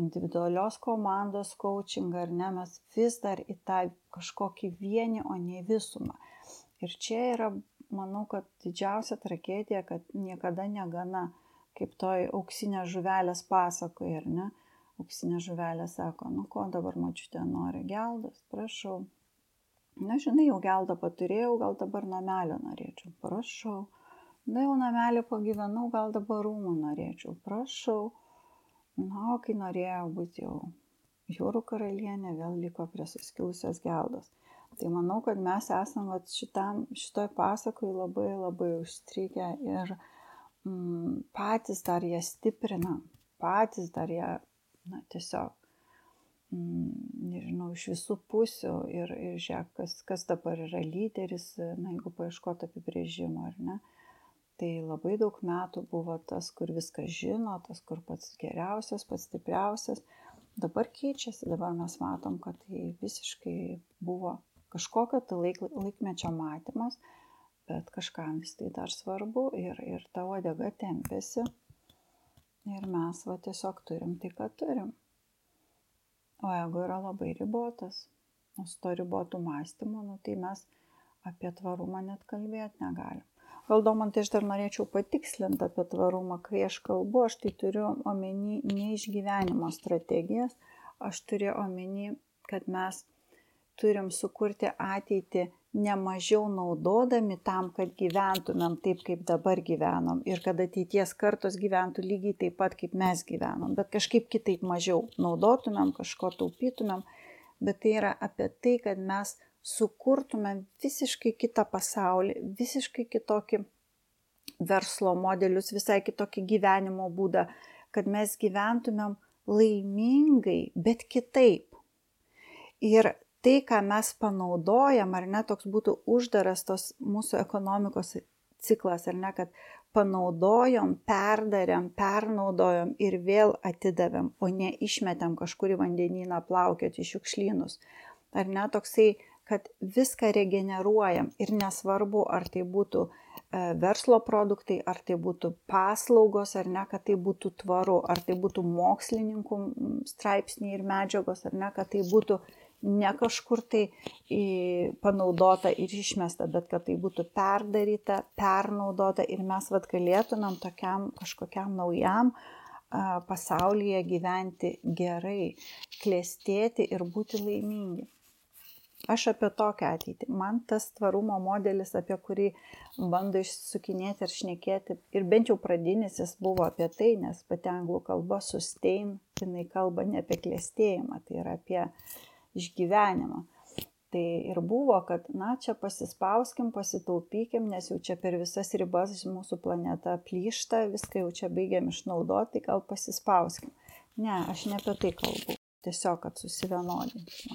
individualios komandos coachingą, ar ne, mes vis dar į tą kažkokį vienį, o ne visumą. Ir čia yra, manau, kad didžiausia tragedija, kad niekada negana, kaip toj auksinė žuvelės pasakoja, ar ne? Auksinė žuvelė sako, nu ko dabar mačiute nori, geldas, prašau, Na, žinai, jau geldą paturėjau, gal dabar namelio norėčiau. Prašau. Na, jau namelį pagyvenau, gal dabar rūmų norėčiau. Prašau. Na, o kai norėjau būti jau jūrų karalienė, vėl liko prie suskilusios geldos. Tai manau, kad mes esame šitam, šitoj pasakoj labai labai užstrigę ir mm, patys dar ją stiprinam, patys dar ją, na, tiesiog nežinau, iš visų pusių ir, ir žiūrėk, kas, kas dabar yra lyderis, na, jeigu paieškoti apibrėžimo, ar ne. Tai labai daug metų buvo tas, kur viską žino, tas, kur pats geriausias, pats stipriausias. Dabar keičiasi, dabar mes matom, kad tai visiškai buvo kažkokio tai laik, laikmečio matymas, bet kažkam vis tai dar svarbu ir, ir ta odega tempėsi. Ir mes va tiesiog turim tai, ką turim o ego yra labai ribotas. O su to ribotu mąstymu, nu, tai mes apie tvarumą net kalbėti negalim. Gal domantai aš dar norėčiau patikslinti apie tvarumą, kai aš kalbu, aš tai turiu omeny ne išgyvenimo strategijas, aš turiu omeny, kad mes turim sukurti ateitį nemažiau naudodami tam, kad gyventumėm taip, kaip dabar gyvenom ir kad ateities kartos gyventų lygiai taip pat, kaip mes gyvenom, bet kažkaip kitaip mažiau naudotumėm, kažko taupytumėm, bet tai yra apie tai, kad mes sukurtumėm visiškai kitą pasaulį, visiškai kitokį verslo modelius, visai kitokį gyvenimo būdą, kad mes gyventumėm laimingai, bet kitaip. Ir tai, ką mes panaudojam, ar ne, toks būtų uždaras tos mūsų ekonomikos ciklas, ar ne, kad panaudojom, perdarėm, pernaudojom ir vėl atidavėm, o ne išmetėm kažkur į vandenyną plaukioti šiukšlynus. Ar ne toksai, kad viską regeneruojam ir nesvarbu, ar tai būtų e, verslo produktai, ar tai būtų paslaugos, ar ne, kad tai būtų tvaru, ar tai būtų mokslininkų straipsniai ir medžiagos, ar ne, kad tai būtų ne kažkur tai panaudota ir išmesta, bet kad tai būtų perdaryta, pernaudota ir mes vad galėtumėm tokiam kažkokiam naujam pasaulyje gyventi gerai, klėstėti ir būti laimingi. Aš apie tokią ateitį. Man tas tvarumo modelis, apie kurį bando išsukinėti ir šnekėti, ir bent jau pradinis jis buvo apie tai, nes pati anglų kalba sustain, jinai kalba ne apie klėstėjimą, tai yra apie uh, išgyvenimą. Tai ir buvo, kad, na, čia pasispauskim, pasitaupykim, nes jau čia per visas ribas mūsų planeta plyšta, viską jau čia baigiam išnaudoti, tai gal pasispauskim. Ne, aš ne apie tai kalbu. Tiesiog, kad susivienodinti.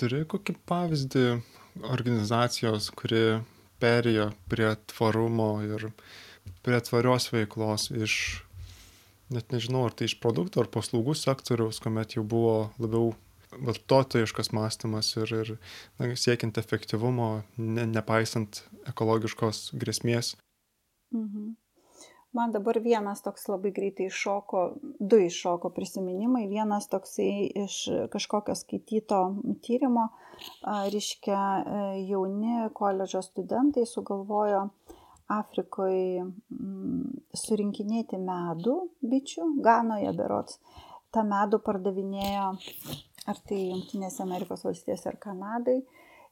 Turi kokį pavyzdį organizacijos, kuri perėjo prie tvarumo ir prie tvarios veiklos iš net nežinau, ar tai iš produktų ar paslaugų sektoriaus, kuomet jau buvo labiau vartotojiškas mąstymas ir, ir na, siekiant efektyvumo, ne, nepaisant ekologiškos grėsmės. Mhm. Man dabar vienas toks labai greitai iššoko, du iššoko prisiminimai. Vienas toksai iš kažkokio skaityto tyrimo, reiškia, e, jauni koledžo studentai sugalvojo Afrikoje surinkinėti medų bičių, Ganoje berots. Ta medų pardavinėjo ar tai Junktinėse Amerikos valstijose ar Kanadai.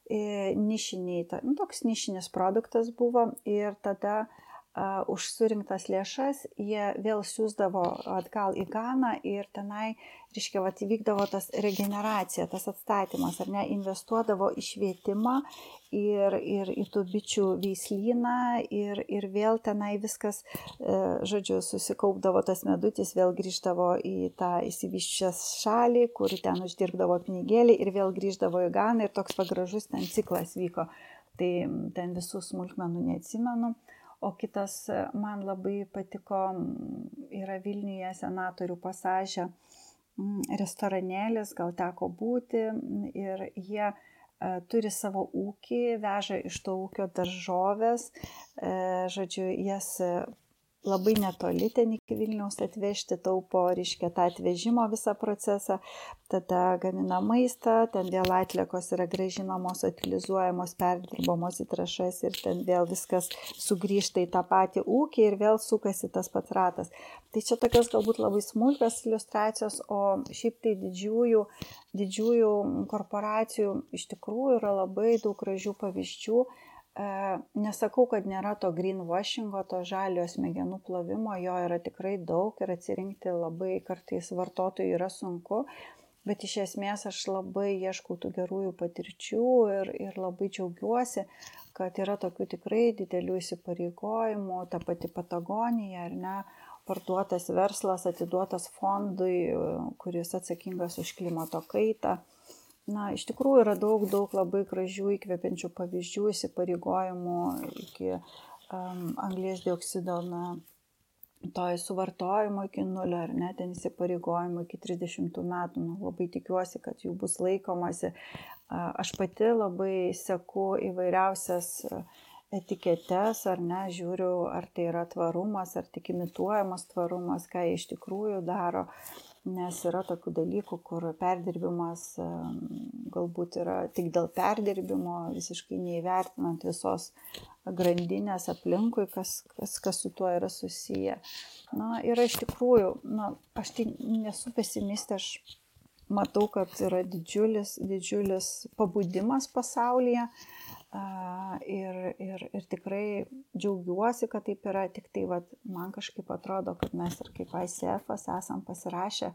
E, nišiniai, nu, toks nišinis produktas buvo ir tada uh, už surinktas lėšas jie vėl siūsdavo atgal į Ganą ir tenai, reiškia, vat, įvykdavo tas regeneracija, tas atstatymas, ar ne, investuodavo į švietimą ir, ir į tų bičių veislyną ir, ir vėl tenai viskas, e, žodžiu, susikaupdavo tas medutis, vėl grįždavo į tą įsivyščias šalį, kur ten uždirbdavo pinigėlį ir vėl grįždavo į Ganą ir toks pagražus ten ciklas vyko. Tai ten visų smulkmenų neatsimenu o kitas e, man labai patiko, yra Vilniuje senatorių pasažė restoranėlis, gal teko būti ir jie e, turi savo ūkį, veža iš to ūkio daržovės, e, žodžiu, jas labai netoli ten iki Vilniaus atvežti, taupo, reiškia, tą atvežimo visą procesą, tada gamina maistą, ten vėl atliekos yra gražinamos, utilizuojamos, perdirbamos į trašas ir ten vėl viskas sugrįžta į tą patį ūkį ir vėl sukasi tas pats ratas. Tai čia tokios galbūt labai smulkios iliustracijos, o šiaip tai didžiųjų, didžiųjų korporacijų iš tikrųjų yra labai daug gražių pavyzdžių nesakau, kad nėra to greenwashingo, to žalio smegenų plovimo, jo yra tikrai daug ir atsirinkti labai kartais vartotojui yra sunku, bet iš esmės aš labai ieškau tų gerųjų patirčių ir, ir labai džiaugiuosi, kad yra tokių tikrai didelių įsipareigojimų, ta pati Patagonija ar ne, parduotas verslas atiduotas fondui, kuris atsakingas už klimato kaitą na, iš tikrųjų yra daug, daug labai gražių įkvepiančių pavyzdžių, įsipareigojimų iki um, anglės dioksido, na, to suvartojimo iki nulio, ar net ten įsipareigojimo iki 30 metų. Nu, labai tikiuosi, kad jų bus laikomasi. Aš pati labai seku įvairiausias etiketes, ar ne, žiūriu, ar tai yra tvarumas, ar tik imituojamas tvarumas, ką jie iš tikrųjų daro. Nes yra tokių dalykų, kur perdirbimas galbūt yra tik dėl perdirbimo, visiškai neįvertinant visos grandinės aplinkui, kas, kas, kas su tuo yra susiję. Na, yra iš tikrųjų, na, aš tai nesu pesimistė, aš matau, kad yra didžiulis, didžiulis pabudimas pasaulyje. Ir, ir, ir tikrai džiaugiuosi, kad taip yra, tik tai vat, man kažkaip atrodo, kad mes ir kaip ICF esam pasirašę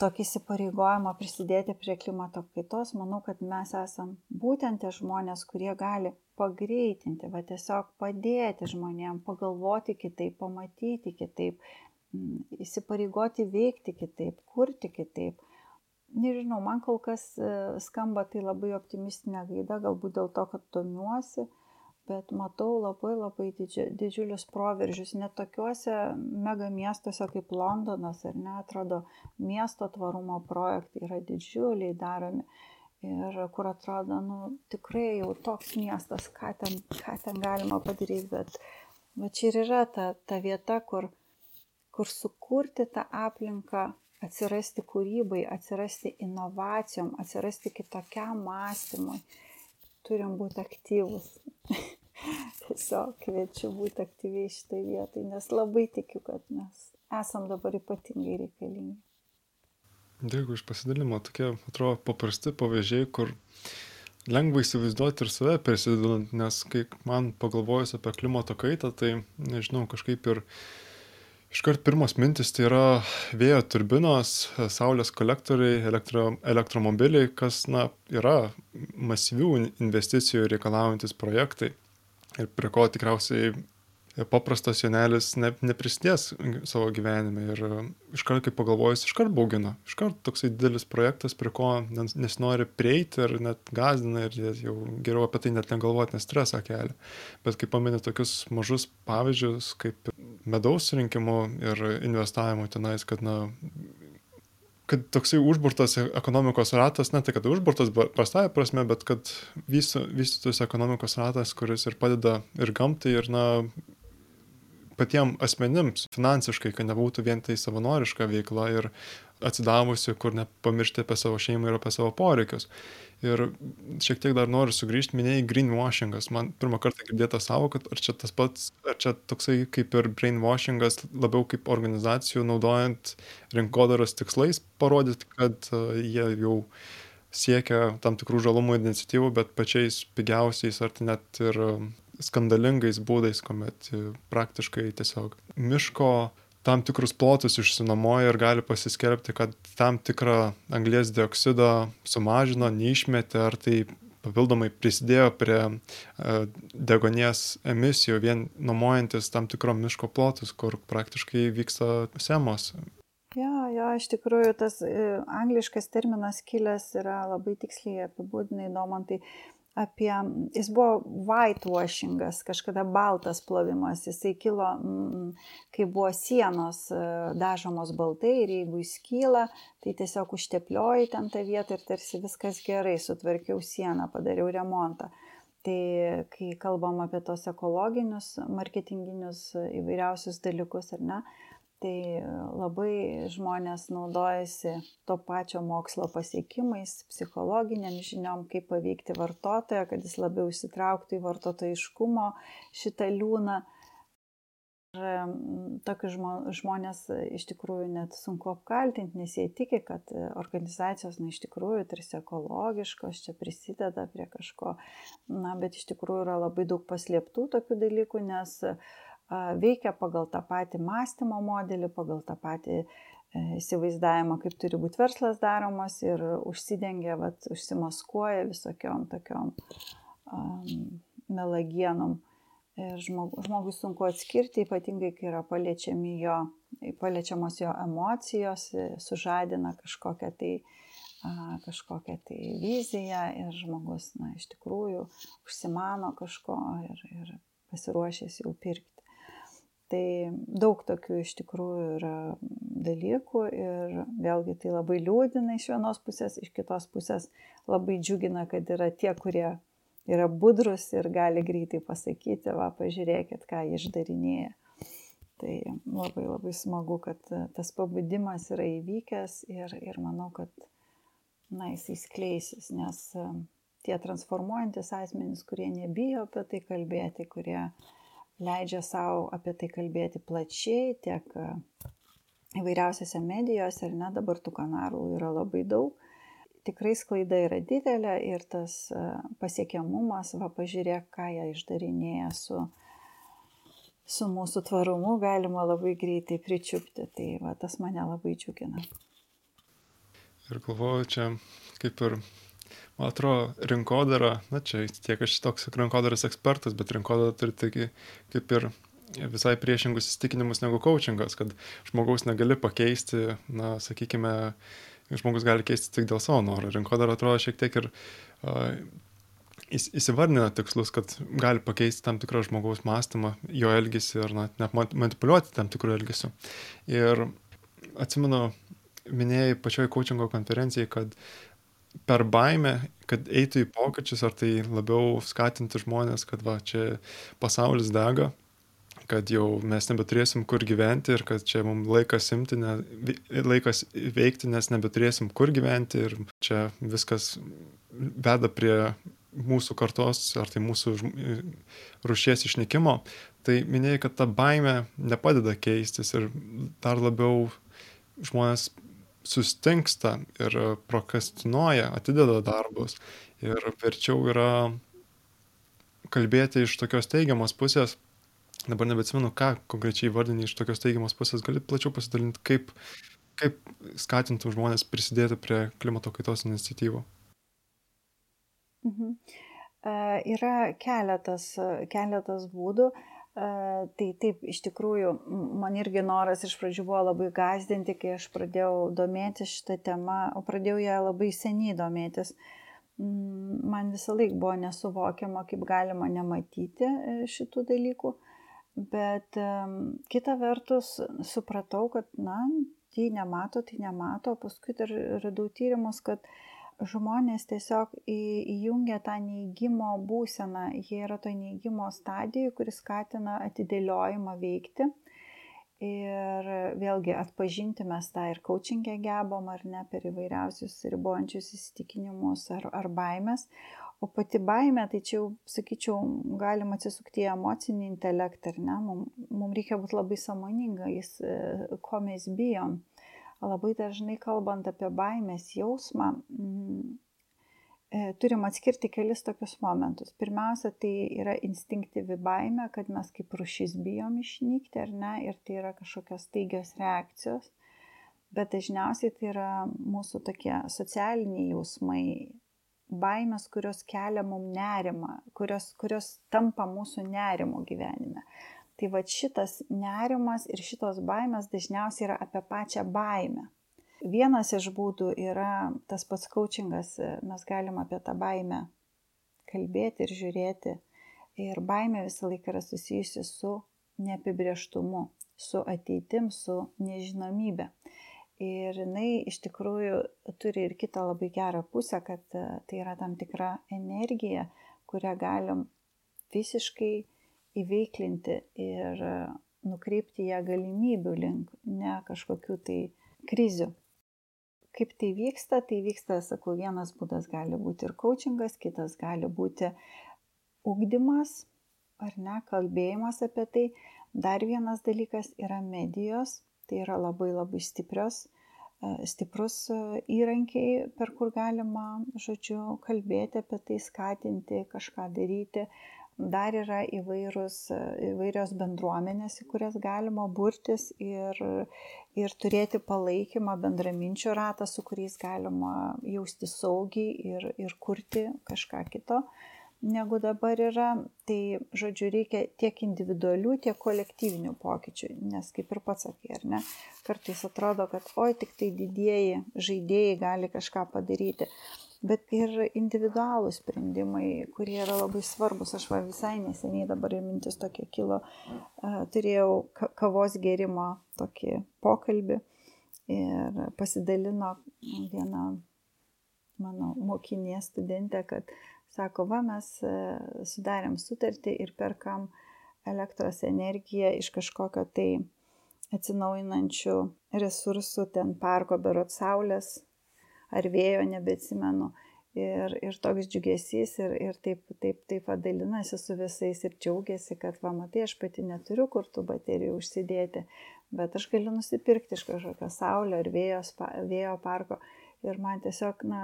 tokį įsipareigojimą prisidėti prie klimato kaitos. Manau, kad mes esam būtent tie žmonės, kurie gali pagreitinti, va tiesiog padėti žmonėm pagalvoti kitaip, pamatyti kitaip, įsipareigoti veikti kitaip, kurti kitaip nežinau, man kol kas e, skamba tai labai optimistinė gaida, galbūt dėl to, kad domiuosi, bet matau labai labai didži, didžiulius proveržius. Net tokiuose mega miestuose kaip Londonas, ar ne, atrodo, miesto tvarumo projektai yra didžiuliai daromi. Ir kur atrodo, nu, tikrai jau toks miestas, ką ten, ką ten galima padaryti, bet va čia ir yra ta, ta vieta, kur, kur sukurti tą aplinką atsirasti kūrybai, atsirasti inovacijom, atsirasti kitokiam mąstymui. Turim būti aktyvus. Tiesiog kviečiu būti aktyviai šitai vietai, nes labai tikiu, kad mes esam dabar ypatingai reikalingi. Dėkui už pasidalimą. Tokie, atrodo, paprasti pavyzdžiai, kur lengva įsivaizduoti ir save prisidedant, nes kai man pagalvojus apie klimato kaitą, tai nežinau, kažkaip ir Iškart pirmos mintis tai yra vėjo turbinos, saulės kolektoriai, elektro, elektromobiliai, kas na, yra masyvių investicijų reikalaujantis projektai. Ir prie ko tikriausiai paprastas jonelis ne, neprisidės savo gyvenime. Ir iškart, kai pagalvojus, iškart baugina. Iškart toksai didelis projektas, prie ko nesinori prieiti ir net gazdina ir jau geriau apie tai net negalvoti, nes stresą kelia. Bet kai paminė tokius mažus pavyzdžius, kaip medaus surinkimu ir investavimu tenais, kad, na, kad toksai užburtas ekonomikos ratas, ne tai, kad užburtas prastąją prasme, bet kad vystytųsi ekonomikos ratas, kuris ir padeda ir gamtai, ir, na, patiem asmenims finansiškai, kad nebūtų vien tai savanoriška veikla ir atsidavusi, kur nepamiršti apie savo šeimą ir apie savo poreikius. Ir šiek tiek dar noriu sugrįžti, minėjai greenwashingas. Man pirmą kartą girdėta savo, kad ar čia tas pats, ar čia toksai kaip ir brainwashingas, labiau kaip organizacijų naudojant rinkodaros tikslais parodyti, kad uh, jie jau siekia tam tikrų žalumų iniciatyvų, bet pačiais pigiausiais ar net ir skandalingais būdais, kuomet uh, praktiškai tiesiog miško tam tikrus plotus išsinuomoja ir gali pasiskelbti, kad tam tikrą anglės dioksido sumažino, neišmetė ar tai papildomai prisidėjo prie uh, degonės emisijų, vien nuomojantis tam tikro miško plotus, kur praktiškai vyksta semos. Jo, jo, iš tikrųjų tas e, angliškas terminas kilęs yra labai tiksliai apibūdinai, Domantai. Tai apie, jis buvo whitewashingas, kažkada baltas plovimas, jisai kilo, kai buvo sienos e, dažomos baltai ir jeigu jis kyla, tai tiesiog užteplioji ten tą vietą ir tarsi viskas gerai, sutvarkiau sieną, padariau remontą. Tai kai kalbam apie tos ekologinius, marketinginius įvairiausius dalykus, ar ne, tai labai žmonės naudojasi to pačio mokslo pasiekimais, psichologiniam žiniom, kaip paveikti vartotoją, kad jis labiau įsitrauktų į vartotojiškumo šitą liūną. Ir tokius žmonės iš tikrųjų net sunku apkaltinti, nes jie tiki, kad organizacijos, na, iš tikrųjų tarsi ekologiškos, čia prisideda prie kažko, na, bet iš tikrųjų yra labai daug paslėptų tokių dalykų, nes uh, veikia pagal tą patį mąstymo modelį, pagal tą patį e, įsivaizdavimą, kaip turi būti verslas daromas ir užsidengia, vat, užsimaskuoja visokiom tokiom um, melagienom. Ir žmogui, žmogui sunku atskirti, ypatingai kai yra jo, paliečiamos jo emocijos, e, sužadina kažkokią tai, kažkokią tai viziją ir žmogus, na, iš tikrųjų užsimano kažko ir, ir pasiruošęs jau pirkti. Tai daug tokių iš tikrųjų yra dalykų ir vėlgi tai labai liūdina iš vienos pusės, iš kitos pusės labai džiugina, kad yra tie, kurie yra budrus ir gali greitai pasakyti, va, pažiūrėkit, ką jie išdarinėja. Tai labai labai smagu, kad tas pabudimas yra įvykęs ir, ir manau, kad na, jisai skleisis, nes tie transformuojantis asmenys, kurie nebijo apie tai kalbėti, kurie uh, leidžia savo apie tai kalbėti plačiai, tiek e, įvairiausiose medijose, ir net dabar tų kanalų yra labai daug. Tikrai sklaida yra didelė ir tas e, pasiekiamumas, va pažiūrėk, ką jie išdarinėja su, su mūsų tvarumu, galima labai greitai pričiupti. Tai va, tas mane labai džiugina. Ir galvoju, čia kaip ir man atrodo, rinkodara, na čia tiek aš toks rinkodaros ekspertas, bet rinkodara turi tokį kaip ir visai priešingus įstikinimus negu coachingas, kad žmogaus negali pakeisti, na, sakykime, žmogus gali keisti tik dėl savo noro. Rinkodara atrodo šiek tiek ir uh, įsivardina tikslus, kad gali pakeisti tam tikrą žmogaus mąstymą, jo elgesį ar net, net manipuliuoti tam tikrų elgesių. Ir atsimenu, minėjai pačioj coachingo konferencijai, kad per baimę, kad eitų į pokyčius, ar tai labiau skatinti žmonės, kad va, čia pasaulis dega, kad jau mes nebeturėsim kur gyventi ir kad čia mums laikas imti, ne, laikas veikti, nes nebeturėsim kur gyventi ir čia viskas veda prie mūsų kartos ar tai mūsų rušies išnykimo, tai minėjai, kad ta baime nepadeda keistis ir dar labiau žmonės sustingsta ir prokrastinuoja, atideda darbus ir verčiau yra kalbėti iš tokios teigiamos pusės. Dabar nebeatsimenu, ką konkrečiai vardinį iš tokios teigiamos pusės, gali plačiau pasidalinti, kaip, kaip skatintų žmonės prisidėti prie klimato kaitos iniciatyvų. Mhm. E, yra keletas, keletas būdų. E, Tai taip, iš tikrųjų, man irgi noras iš pradžių buvo labai gazdinti, kai aš pradėjau domėtis šitą temą, o pradėjau ją labai seniai domėtis. Man visą laiką buvo nesuvokiama, kaip galima nematyti e, šitų dalykų. Bet um, kita vertus supratau, kad, na, tai nemato, tai nemato. Paskui dar radau tyrimus, kad žmonės tiesiog įjungia tą neįgymo būseną. Jie yra to neįgymo stadijoje, kuris skatina atidėliojimą veikti. Ir vėlgi atpažinti mes tą ir coachingę gebam ar ne per įvairiausius ribojančius įsitikinimus ar, ar baimės. O pati baime, tai čia jau, sakyčiau, galim atsisukti į emocinį intelektą, ar ne? Mums mum reikia būti labai samoningais, e, ko mes bijom. Labai dažnai kalbant apie baimės jausmą, mm, e, turim atskirti kelis tokius momentus. Pirmiausia, tai yra instinktyvi baime, kad mes kaip rušys bijom išnykti, ar ne, ir tai yra kažkokios taigios reakcijos. Bet dažniausiai tai yra mūsų tokie socialiniai jausmai, baimės, kurios kelia mum nerimą, kurios, kurios tampa mūsų nerimo gyvenime. Tai va šitas nerimas ir šitos baimės dažniausiai yra apie pačią baimę. Vienas iš būdų yra tas pats coachingas, mes galim apie tą baimę kalbėti ir žiūrėti. Ir baimė visą laiką yra susijusi su neapibrieštumu, su ateitim, su nežinomybė. Ir jinai iš tikrųjų turi ir kitą labai gerą pusę, kad e, tai yra tam tikra energija, kurią galim visiškai įveiklinti ir e, nukreipti ją galimybių link, ne kažkokių tai krizių. Kaip tai vyksta, tai vyksta, sakau, vienas būdas gali būti ir coachingas, kitas gali būti ugdymas, ar ne, kalbėjimas apie tai. Dar vienas dalykas yra medijos, Tai yra labai labai stiprios, e, stiprus e, įrankiai, per kur galima, žodžiu, kalbėti apie tai, skatinti, kažką daryti. Dar yra įvairūs, įvairios bendruomenės, į kurias galima burtis ir, ir turėti palaikymą, bendraminčių ratą, su kuriais galima jausti saugiai ir, ir kurti kažką kito. Negu dabar yra. Tai, žodžiu, reikia tiek individualių, tiek kolektyvinių pokyčių, nes kaip ir pats sakai, ar ne, kartais atrodo, kad oi tik tai didieji žaidėjai gali kažką padaryti. Bet ir individualų sprendimai, kurie yra labai svarbus. Aš va visai neseniai dabar ir mintis tokia kilo, turėjau kavos gerimo tokį pokalbį ir pasidalino viena mano mokinė studentė, kad Sako, va, mes e, sudarėm sutartį ir perkam elektros energiją iš kažkokio tai atsinaujinančių resursų, ten parko berot saulės ar vėjo, nebeatsimenu. Ir, ir toks džiugesys ir, ir taip, taip, taip dalinasi su visais ir džiaugiasi, kad, va, matai, aš pati neturiu kur tų baterijų užsidėti, bet aš galiu nusipirkti iš kažkokio saulio ar vėjo, vėjo parko. Ir man tiesiog, na,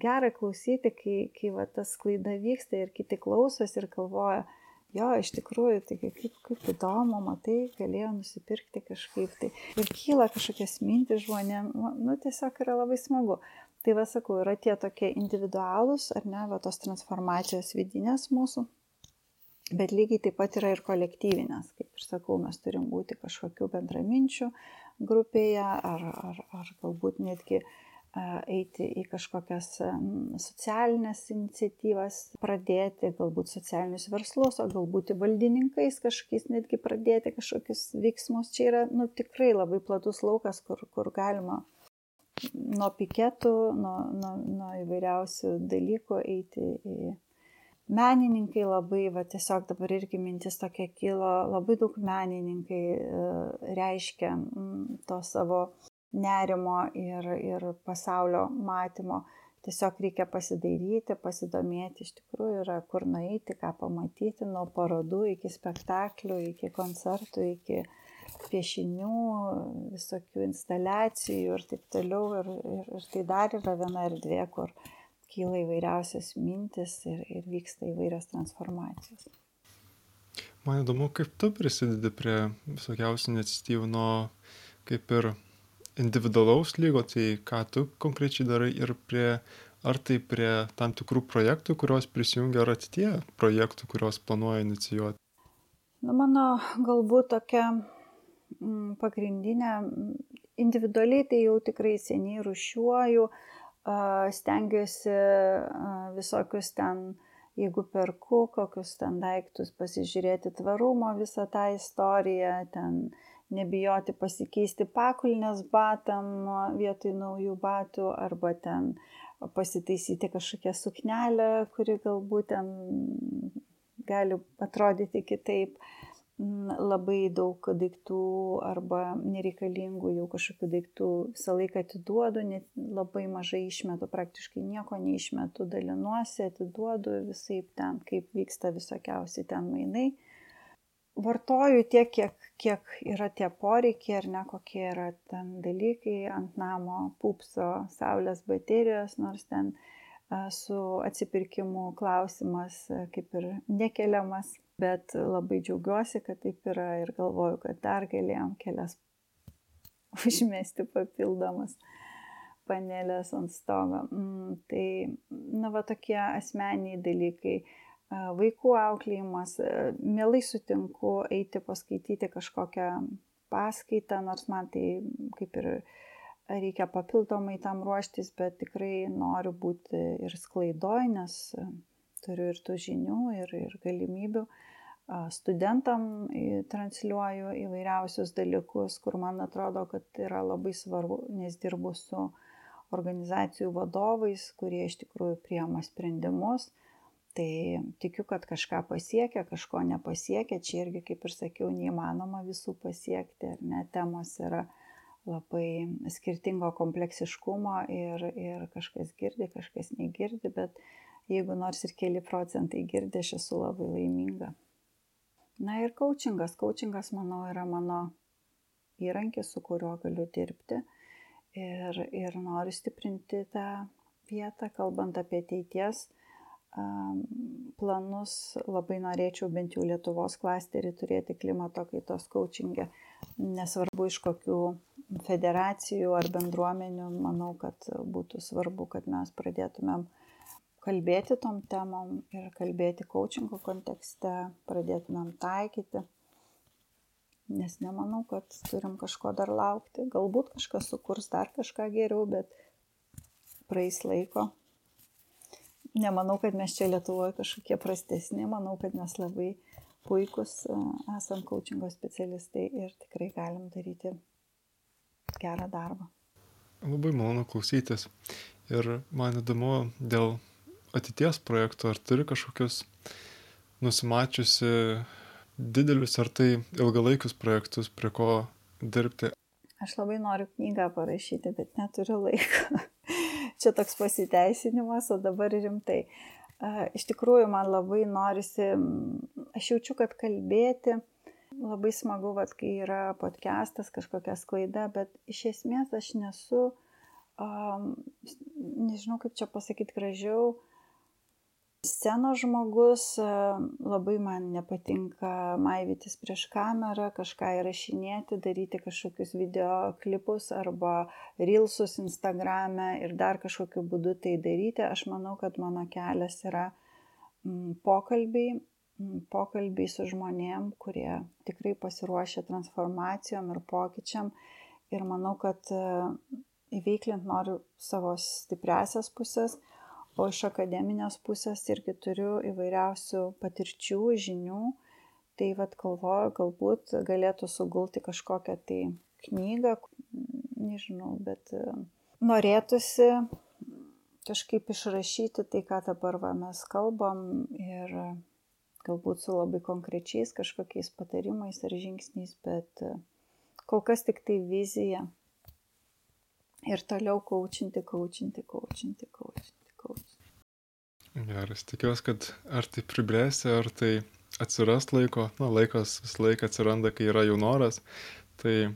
gera klausyti, kai, kai va, tas klaida vyksta ir kiti klausosi ir galvoja, jo, iš tikrųjų, tai kaip, kaip įdomu, matai, galėjo nusipirkti kažkaip tai. Ir kyla kažkokias mintis žmonėm, nu, tiesiog yra labai smagu. Tai va, sakau, yra tie tokie individualūs, ar ne, va, tos transformacijos vidinės mūsų. Bet lygiai taip pat yra ir kolektyvinės, kaip ir sakau, mes turim būti kažkokių bendraminčių grupėje ar, ar, ar galbūt netgi uh, eiti į kažkokias socialinės iniciatyvas, pradėti galbūt socialinius verslus, o galbūt valdininkais kažkokiais netgi pradėti kažkokius veiksmus. Čia yra nu, tikrai labai platus laukas, kur, kur galima nuo piketų, nuo, nuo, nuo įvairiausių dalykų eiti į menininkai labai, va tiesiog dabar irgi mintis tokia kilo, labai daug menininkai e, reiškia to savo nerimo ir, ir pasaulio matymo. Tiesiog reikia pasidairyti, pasidomėti, iš tikrųjų yra kur nueiti, ką pamatyti, nuo parodų iki spektaklių, iki koncertų, iki piešinių, visokių instaliacijų ir taip toliau. Ir, ir, ir tai dar yra viena erdvė, kur kyla įvairiausias mintis ir, ir vyksta įvairios transformacijos. Man įdomu, kaip tu prisidedi prie visokiausių iniciatyvų nuo kaip ir individualaus lygo, tai ką tu konkrečiai darai ir prie, ar tai prie tam tikrų projektų, kurios prisijungia, ar ateitie projektų, kuriuos planuoja inicijuoti? Na, mano galbūt tokia m, mm, pagrindinė, individualiai tai jau tikrai seniai rušiuoju, stengiuosi visokius ten jeigu perku kokius ten daiktus, pasižiūrėti tvarumo visą tą istoriją, ten nebijoti pasikeisti pakulnės batam vietoj naujų batų arba ten pasitaisyti kažkokią suknelę, kuri galbūt ten gali atrodyti kitaip. Labai daug daiktų arba nereikalingų jau kažkokių daiktų visą laiką atiduodu, net labai mažai išmetu, praktiškai nieko neišmetu, dalinuosi, atiduodu visai ten, kaip vyksta visokiausi ten mainai. Vartoju tiek, kiek, kiek yra tie poreikiai ar ne, kokie yra ten dalykai ant namo, pupso, saulės baterijos, nors ten su atsipirkimu klausimas kaip ir nekeliamas, bet labai džiaugiuosi, kad taip yra ir galvoju, kad dar galėjom kelias užmesti papildomas panelės ant stogo. Mm, tai, na, va tokie asmeniai dalykai. Vaikų auklėjimas, mielai sutinku eiti paskaityti kažkokią paskaitą, nors man tai kaip ir reikia papildomai tam ruoštis, bet tikrai noriu būti ir sklaidoj, nes e, turiu ir tų žinių, ir, ir galimybių. Studentam transliuoju įvairiausius dalykus, kur man atrodo, kad yra labai svarbu, nes dirbu su organizacijų vadovais, kurie iš tikrųjų priema sprendimus. Tai tikiu, kad kažką pasiekia, kažko nepasiekia. Čia irgi, kaip ir sakiau, neįmanoma visų pasiekti, ar ne, temos yra labai skirtingo kompleksiškumo ir, ir kažkas girdi, kažkas negirdi, bet jeigu nors ir keli procentai girdi, aš esu labai laiminga. Na ir coachingas. Coachingas, manau, yra mano įrankis, su kuriuo galiu dirbti ir, ir noriu stiprinti tą vietą, kalbant apie ateities planus, labai norėčiau bent jau Lietuvos klasterį turėti klimato kaitos coachingę, nesvarbu iš kokių federacijų ar bendruomenių, manau, kad būtų svarbu, kad mes pradėtumėm kalbėti tom temom ir kalbėti coachingo kontekste, pradėtumėm taikyti. Nes nemanau, kad turim kažko dar laukti. Galbūt kažkas sukurs dar kažką geriau, bet praeis laiko. Nemanau, kad mes čia Lietuvoje kažkokie prastesni, manau, kad mes labai puikus e, esam coachingo specialistai ir tikrai galim daryti gerą darbą. Labai malonu klausytis. Ir man įdomu dėl ateities projektų, ar turi kažkokius nusimačiusi didelius ar tai ilgalaikius projektus, prie ko dirbti? Aš labai noriu knygą parašyti, bet neturiu laiko. Čia toks pasiteisinimas, o dabar rimtai. Iš tikrųjų, man labai norisi, aš jaučiu, kad kalbėti labai smagu, vat, kai yra podcastas, kažkokia sklaida, bet iš esmės aš nesu, um, nežinau kaip čia pasakyti gražiau, scenos žmogus, labai man nepatinka maivytis prieš kamerą, kažką įrašinėti, daryti kažkokius video klipus arba reelsus Instagrame ir dar kažkokiu būdu tai daryti. Aš manau, kad mano kelias yra mm, pokalbiai pokalbiai su žmonėm, kurie tikrai pasiruošia transformacijom ir pokyčiam. Ir manau, kad e, įveiklint noriu savo stipresias pusės, o iš akademinės pusės irgi turiu įvairiausių patirčių, žinių. Tai vad galvoju, galbūt galėtų sugulti kažkokią tai knygą, nežinau, bet e, norėtųsi kažkaip išrašyti tai, ką dabar va, mes kalbam ir galbūt su labai konkrečiais kažkokiais patarimais ar žingsniais, bet e, kol kas tik tai vizija. Ir toliau kaučinti, kaučinti, kaučinti, kaučinti, kaučinti. Geras, tikiuosi, kad ar tai pribręsi, ar tai atsiras laiko, na, laikas visą laiką atsiranda, kai yra jų noras, tai,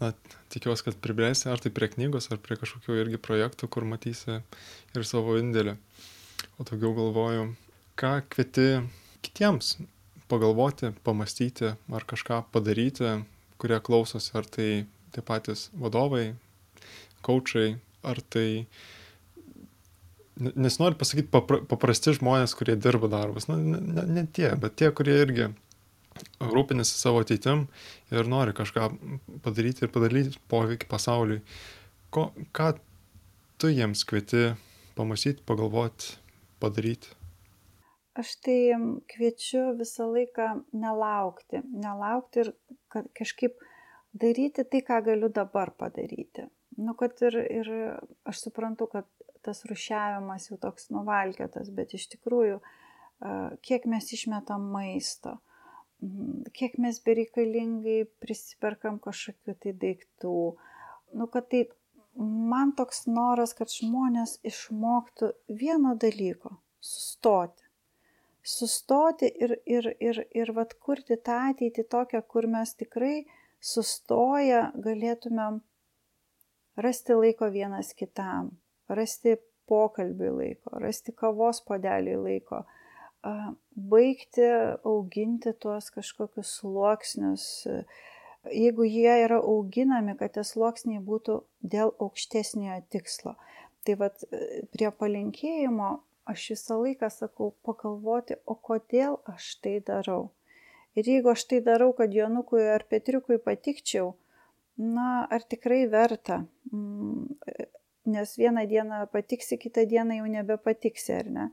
na, tikiuosi, kad pribręsi, ar tai prie knygos, ar prie kažkokių irgi projektų, kur matysi ir savo indėlį. O daugiau galvoju, ką kvieti kitiems pagalvoti, pamastyti ar kažką padaryti, kurie klausosi, ar tai tie patys vadovai, coachai, ar tai, nes noriu pasakyti, papra, paprasti žmonės, kurie dirba darbus, na, ne, ne, ne tie, bet tie, kurie irgi rūpinasi savo ateitim ir nori kažką padaryti ir padaryti poveikį pasauliui. Ko, ką tu jiems kvieti pamastyti, pagalvoti, padaryti? aš tai kviečiu visą laiką nelaukti, nelaukti ir kad kažkaip daryti tai, ką galiu dabar padaryti. Nu, kad ir, ir aš suprantu, kad tas rušiavimas jau toks nuvalkėtas, bet iš tikrųjų, kiek mes išmetam maisto, kiek mes bereikalingai prisiperkam kažkokiu tai daiktų. Nu, kad tai man toks noras, kad žmonės išmoktų vieno dalyko - sustoti. Sustoti ir, ir, ir, ir vat kurti tą ateitį tokią, kur mes tikrai sustoję galėtumėm rasti laiko vienas kitam, rasti pokalbiui laiko, rasti kavos podeliui laiko, baigti auginti tuos kažkokius sluoksnius, jeigu jie yra auginami, kad tie sluoksniai būtų dėl aukštesniojo tikslo. Tai vad prie palinkėjimo aš visą laiką sakau pagalvoti, o kodėl aš tai darau. Ir jeigu aš tai darau, kad Jonukui ar Petriukui patikčiau, na, ar tikrai verta, mm, nes vieną dieną patiksi, kitą dieną jau nebepatiksi, ar ne.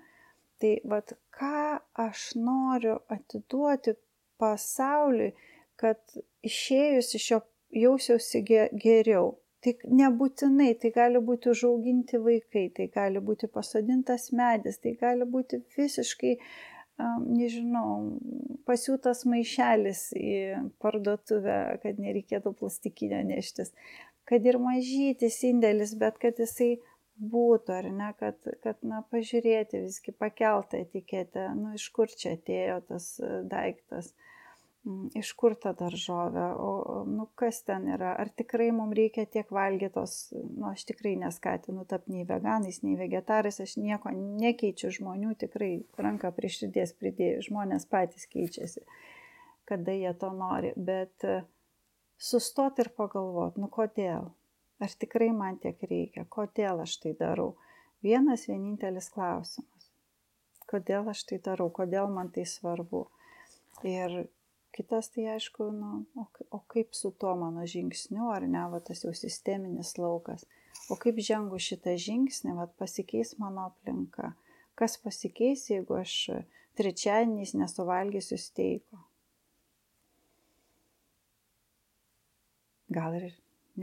Tai vad, ką aš noriu atiduoti pasauliui, kad išėjus iš jo jausiausi geriau. Tai nebūtinai, tai gali būti užauginti vaikai, tai gali būti pasodintas medis, tai gali būti visiškai nežinau, pasiūtas maišelis į parduotuvę, kad nereikėtų plastikinio neštis. Kad ir mažytis indėlis, bet kad jisai būtų, ar ne, kad, kad na, pažiūrėti visgi pakeltą etiketę, nu, iš kur čia atėjo tas daiktas. Mm, iš kur ta daržovė, o nu, kas ten yra, ar tikrai mums reikia tiek valgytos, nu, aš tikrai neskatinu tapti nei veganais, nei vegetarais, aš nieko nekeičiu žmonių, tikrai ranką prie širdies pridėjau, žmonės patys keičiasi, kada jie to nori, bet e, sustot ir pagalvot, nu kodėl, ar tikrai man tiek reikia, kodėl aš tai darau. Vienas vienintelis klausimas, kodėl aš tai darau, kodėl man tai svarbu. Ir Kitas tai aišku, nu, o, o kaip su tuo mano žingsniu, ar ne, va tas jau sisteminis laukas. O kaip žengu šitą žingsnį, va pasikeis mano aplinka. Kas pasikeis, jeigu aš trečiadieniais nesuvalgysiu steiko? Gal ir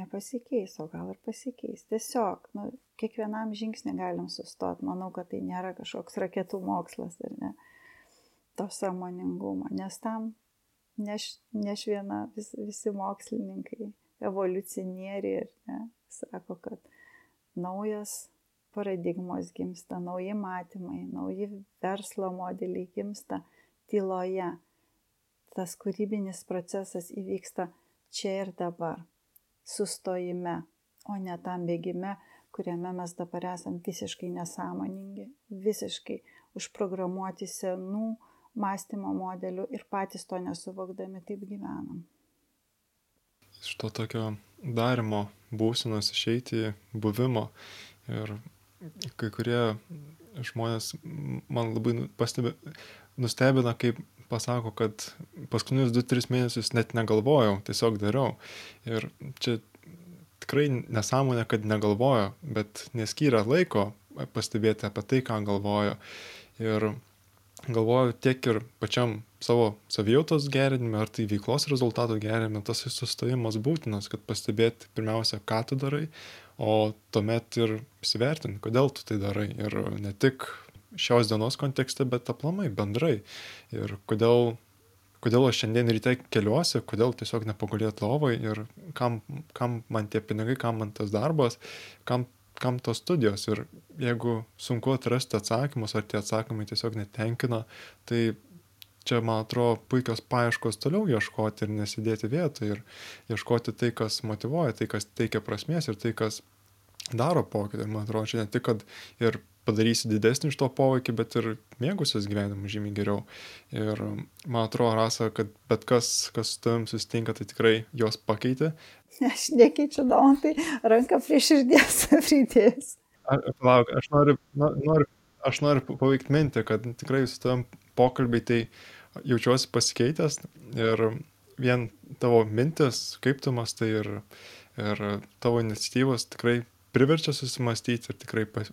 nepasikeis, o gal ir pasikeis. Tiesiog, nu, kiekvienam žingsnį galim sustoti. Manau, kad tai nėra kažkoks raketų mokslas, ar ne? To samoningumo, nes tam neš, neš viena, vis, visi mokslininkai, evoliucionieriai ir ne, sako, kad naujas paradigmos gimsta, nauji matymai, nauji verslo modeliai gimsta tyloje. Tas kūrybinis procesas įvyksta čia ir dabar, sustojime, o ne tam bėgime, kuriame mes dabar esame visiškai nesąmoningi, visiškai užprogramuoti senų, mąstymo modelių ir patys to nesuvokdami taip gyvenam. Iš to tokio darimo būsenos išeiti buvimo ir kai kurie žmonės man labai nu, pastebi, nustebina, kaip pasako, kad paskutinius 2-3 mėnesius net negalvojau, tiesiog dariau. Ir čia tikrai nesąmonė, kad negalvojo, bet neskyrė laiko pastebėti apie tai, ką galvojo. Ir galvoju tiek ir pačiam savo savijautos gerinime, ar tai veiklos rezultatų gerinime, tas sustojimas būtinas, kad pastebėti pirmiausia, ką tu darai, o tuomet ir įsivertinti, kodėl tu tai darai. Ir ne tik šios dienos kontekste, bet aplamai bendrai. Ir kodėl, kodėl aš šiandien ryte keliuosi, kodėl tiesiog nepagulėti lovai ir kam, kam man tie pinigai, kam man tas darbas, kam kam tos studijos ir jeigu sunku atrasti atsakymus ar tie atsakymai tiesiog netenkina, tai čia, man atrodo, puikios paieškos toliau ieškoti ir nesidėti vietoje ir ieškoti tai, kas motivuoja, tai, kas teikia prasmės ir tai, kas daro pokytį. Ir man atrodo, čia ne tik, kad ir padarysi didesnį iš to poveikį, bet ir mėgusios gyvenimu žymiai geriau. Ir man atrodo, Rasa, kad bet kas, kas su tavim susitinka, tai tikrai jos pakeitė. Aš nekeičiu dautai, ranką prie širdies pridėjus. Palauk, aš noriu, noriu, aš noriu paveikti mintį, kad tikrai su tavim pokalbiai tai jaučiuosi pasikeitęs ir vien tavo mintis, kaip tu mastai ir, ir tavo iniciatyvos tikrai priverčia susimastyti ir tikrai pas,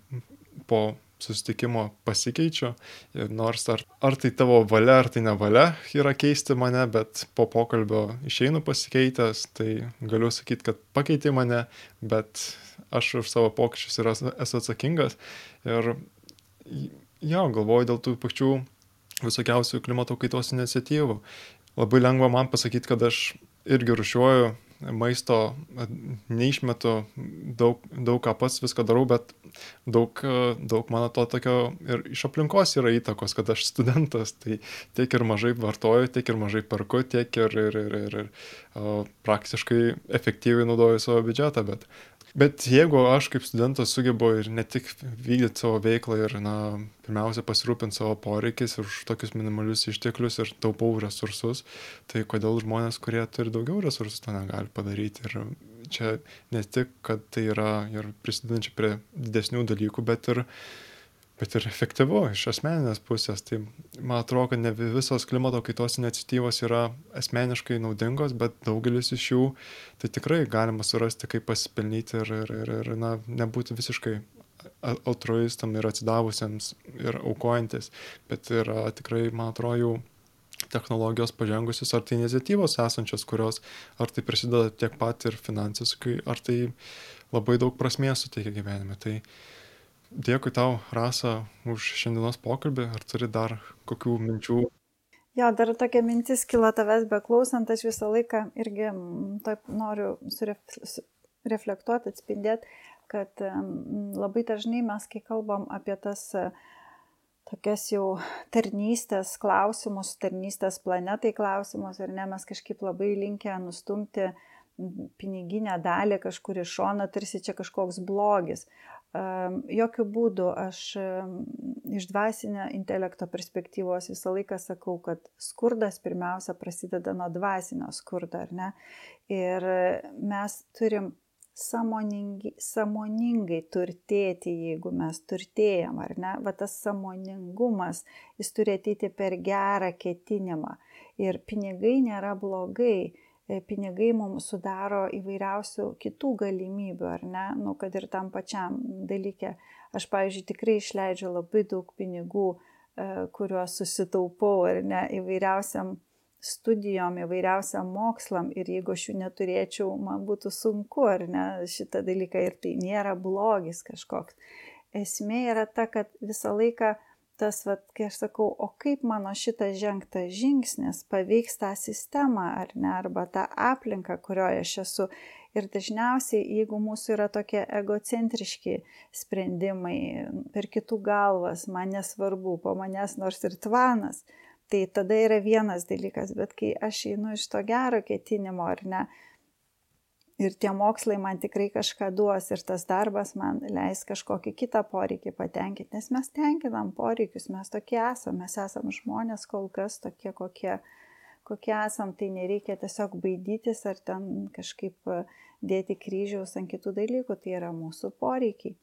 po susitikimo pasikeičiu. Ir nors ar, ar tai tavo valia, ar tai nevalia yra keisti mane, bet po pokalbio išeinu pasikeitęs, tai galiu sakyti, kad pakeitė mane, bet aš už savo pokyčius ir esu atsakingas. Ir jo, galvoju dėl tų pačių visokiausių klimato kaitos iniciatyvų. Labai lengva man pasakyti, kad aš irgi rušiuoju maisto, neišmetu daug, daug ką pats viską darau, bet daug, daug mano to tokio ir iš aplinkos yra įtakos, kad aš studentas, tai tiek ir mažai vartoju, tiek ir mažai perku, tiek ir, ir, ir, ir, ir o, praktiškai efektyviai naudoju savo biudžetą, bet Bet jeigu aš kaip studentas sugebu ir ne tik vykdyti savo veiklą ir, na, pirmiausia, pasirūpinti savo poreikiais ir už tokius minimalius išteklius ir taupau resursus, tai kodėl žmonės, kurie turi daugiau resursų, to negali padaryti. Ir čia ne tik, kad tai yra ir prisidedančia prie didesnių dalykų, bet ir bet ir efektyvu iš asmeninės pusės. Tai man atrodo, kad ne visos klimato kaitos iniciatyvos yra asmeniškai naudingos, bet daugelis iš jų tai tikrai galima surasti, kaip pasipelnyti ir, ir, ir, ir na, nebūti visiškai altruistam ir atsidavusiems ir aukojantis, bet yra tikrai, man atrodo, jau technologijos pažengusios, ar tai iniciatyvos esančios, kurios ar tai prisideda tiek pat ir finansiškai, ar tai labai daug prasmės suteikia gyvenime. Tai uh, Dėkui tau, Rasa, už šiandienos pokalbį. Ar turi dar kokių minčių? Jo, dar tokia mintis kilo tavęs beklausant, aš visą laiką irgi taip noriu sureflektuoti, atspindėti, kad labai dažnai mes, kai kalbam apie tas tokias jau tarnystės klausimus, tarnystės planetai klausimus, ir ne, mes kažkaip labai linkę nustumti piniginę dalį kažkur iš šono, tarsi čia kažkoks blogis. Jokių būdų aš iš dvasinio intelekto perspektyvos visą laiką sakau, kad skurdas pirmiausia prasideda nuo dvasinio skurdo, ar ne? Ir mes turim samoningi, samoningai turtėti, jeigu mes turtėjam, ar ne? Va tas samoningumas, jis turi ateiti per gerą ketinimą. Ir pinigai nėra blogai pinigai mums sudaro įvairiausių kitų galimybių, ar ne, nu, kad ir tam pačiam dalykė. Aš, pavyzdžiui, tikrai išleidžiu labai daug pinigų, e, kuriuos susitaupau, ar ne, įvairiausiam studijom, įvairiausiam mokslam ir jeigu aš jų neturėčiau, man būtų sunku, ar ne, šitą dalyką ir tai nėra blogis kažkoks. Esmė yra ta, kad visą laiką tas, vat, kai aš sakau, o kaip mano šitas žengtas žingsnis paveiks tą sistemą ar ne, arba tą aplinką, kurioje aš esu. Ir dažniausiai, jeigu mūsų yra tokie egocentriški sprendimai per kitų galvas, man nesvarbu, po manęs nors ir tvanas, tai tada yra vienas dalykas, bet kai aš einu iš to gero ketinimo ar ne, ir tie mokslai man tikrai kažką duos ir tas darbas man leis kažkokį kitą poreikį patenkinti, nes mes tenkinam poreikius, mes tokie esame, mes esame žmonės kol kas tokie, kokie, kokie esam, tai nereikia tiesiog baidytis ar ten kažkaip e, dėti kryžiaus ant kitų dalykų, tai yra mūsų poreikiai.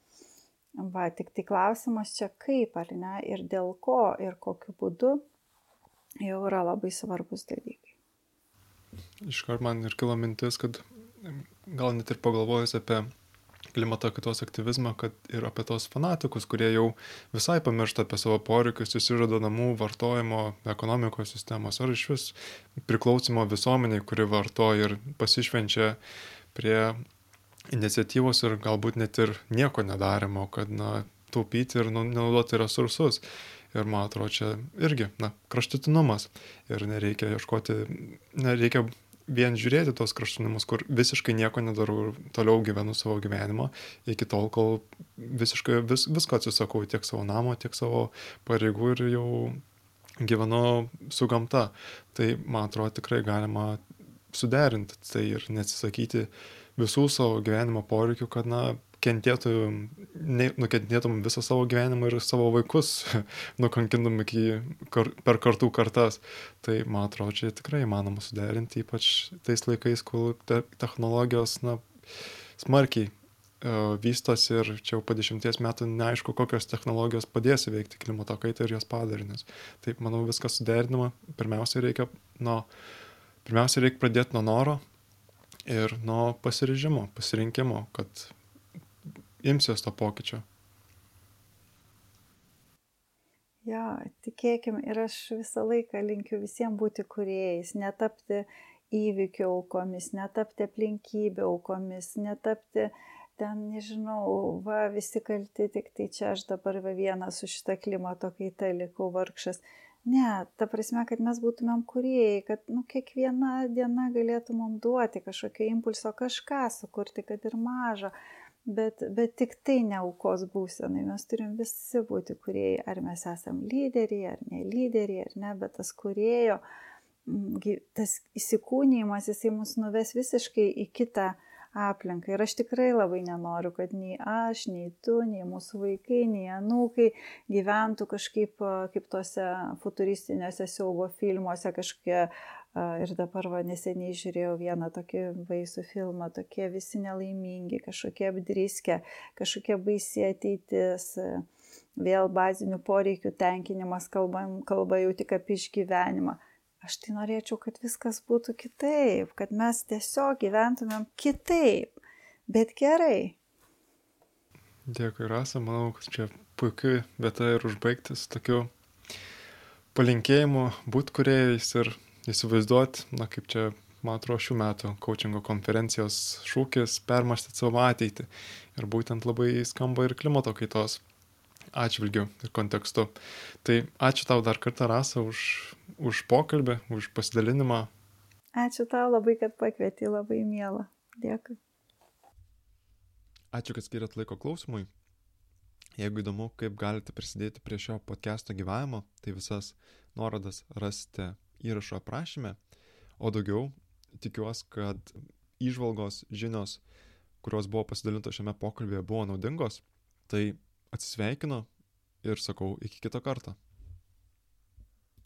Va, tik tai klausimas čia kaip, ar ne, ir dėl ko, ir kokiu būdu jau yra labai svarbus dalykai. Iškart man ir kilo mintis, kad gal net ir pagalvojus apie klimato kaitos aktyvizmą, kad ir apie tos fanatikus, kurie jau visai pamiršta apie savo poreikius, susižada namų vartojimo ekonomikos sistemos ar iš vis priklausimo visuomeniai, kuri vartoja ir pasišvenčia prie iniciatyvos ir galbūt net ir nieko nedarimo, kad na, taupyti ir nu, naudoti resursus. Ir man atrodo, čia irgi, na, kraštutinumas. Ir nereikia ieškoti, nereikia vien žiūrėti tos kraštutinumus, kur visiškai nieko nedarau ir toliau gyvenu savo gyvenimą, iki tol, kol visiškai vis, visko atsisakau, tiek savo namo, tiek savo pareigų ir jau gyvenu su gamta. Tai man atrodo tikrai galima suderinti tai ir neatsisakyti visų savo gyvenimo poreikių, kad, na, kentėtum, ne, nukentėtum visą savo gyvenimą ir savo vaikus nukankintum iki, kar, per kartų kartas. Tai man atrodo, čia tikrai įmanoma suderinti, ypač tais laikais, kol te, technologijos na, smarkiai uh, vystosi ir čia jau po dešimties metų neaišku, kokios technologijos padės įveikti klimato kaitą ir jos padarinius. Taip, manau, viskas suderinama. Pirmiausia, reikia, nuo, pirmiausia, reikia pradėti nuo noro ir nuo pasiryžimo, pasirinkimo, kad imsiuos to pokyčio. Jo, tikėkim ir aš visą laiką linkiu visiems būti kuriejais, netapti įvykių aukomis, netapti aplinkybių aukomis, netapti ten, nežinau, va, visi kalti, tik tai čia aš dabar va vienas su šitą klimato kaitą likau vargšas. Ne, ta prasme, kad mes būtumėm kuriejai, kad nu, kiekviena diena galėtumėm duoti kažkokio impulso, kažką sukurti, kad ir mažą, bet, bet tik tai ne aukos būsenai. Mes turim visi būti kuriejai, ar mes esam lyderiai, ar ne lyderiai, ar ne, bet tas kuriejo, tas įsikūnymas, jisai mus nuves visiškai į kitą aplinką. Ir aš tikrai labai nenoriu, kad nei aš, nei tu, nei mūsų vaikai, nei anūkai gyventų kažkaip kaip tuose futuristinėse siaubo filmuose kažkokie. Ir dabar va, neseniai žiūrėjau vieną tokį baisų filmą, tokie visi nelaimingi, kažkokie apdriskę, kažkokie baisiai ateitis, vėl bazinių poreikių tenkinimas, kalba, kalba jau tik apie išgyvenimą aš tai norėčiau, kad viskas būtų kitaip, kad mes tiesiog gyventumėm kitaip, bet gerai. Dėkui, Rasa, manau, kad čia puikia vieta ir užbaigti su tokiu palinkėjimu būti kuriejais ir įsivaizduoti, na kaip čia, man atrodo, šių metų coachingo konferencijos šūkis permastyti savo ateitį. Ir būtent labai skamba ir klimato kaitos atžvilgiu ir kontekstu. Tai ačiū tau dar kartą, Rasa, už, už pokalbį, už pasidalinimą. Ačiū tau labai, kad pakvieti, labai mėla. Dėkui. Ačiū, kad skiriat laiko klausimui. Jeigu įdomu, kaip galite prisidėti prie šio podcast'o gyvavimo, tai visas nuorodas rasite įrašo aprašyme. O daugiau tikiuosi, kad įžvalgos, žinios, kurios buvo pasidalintos šiame pokalbėje, buvo naudingos. Tai atsisveikinu ir sakau iki kito karto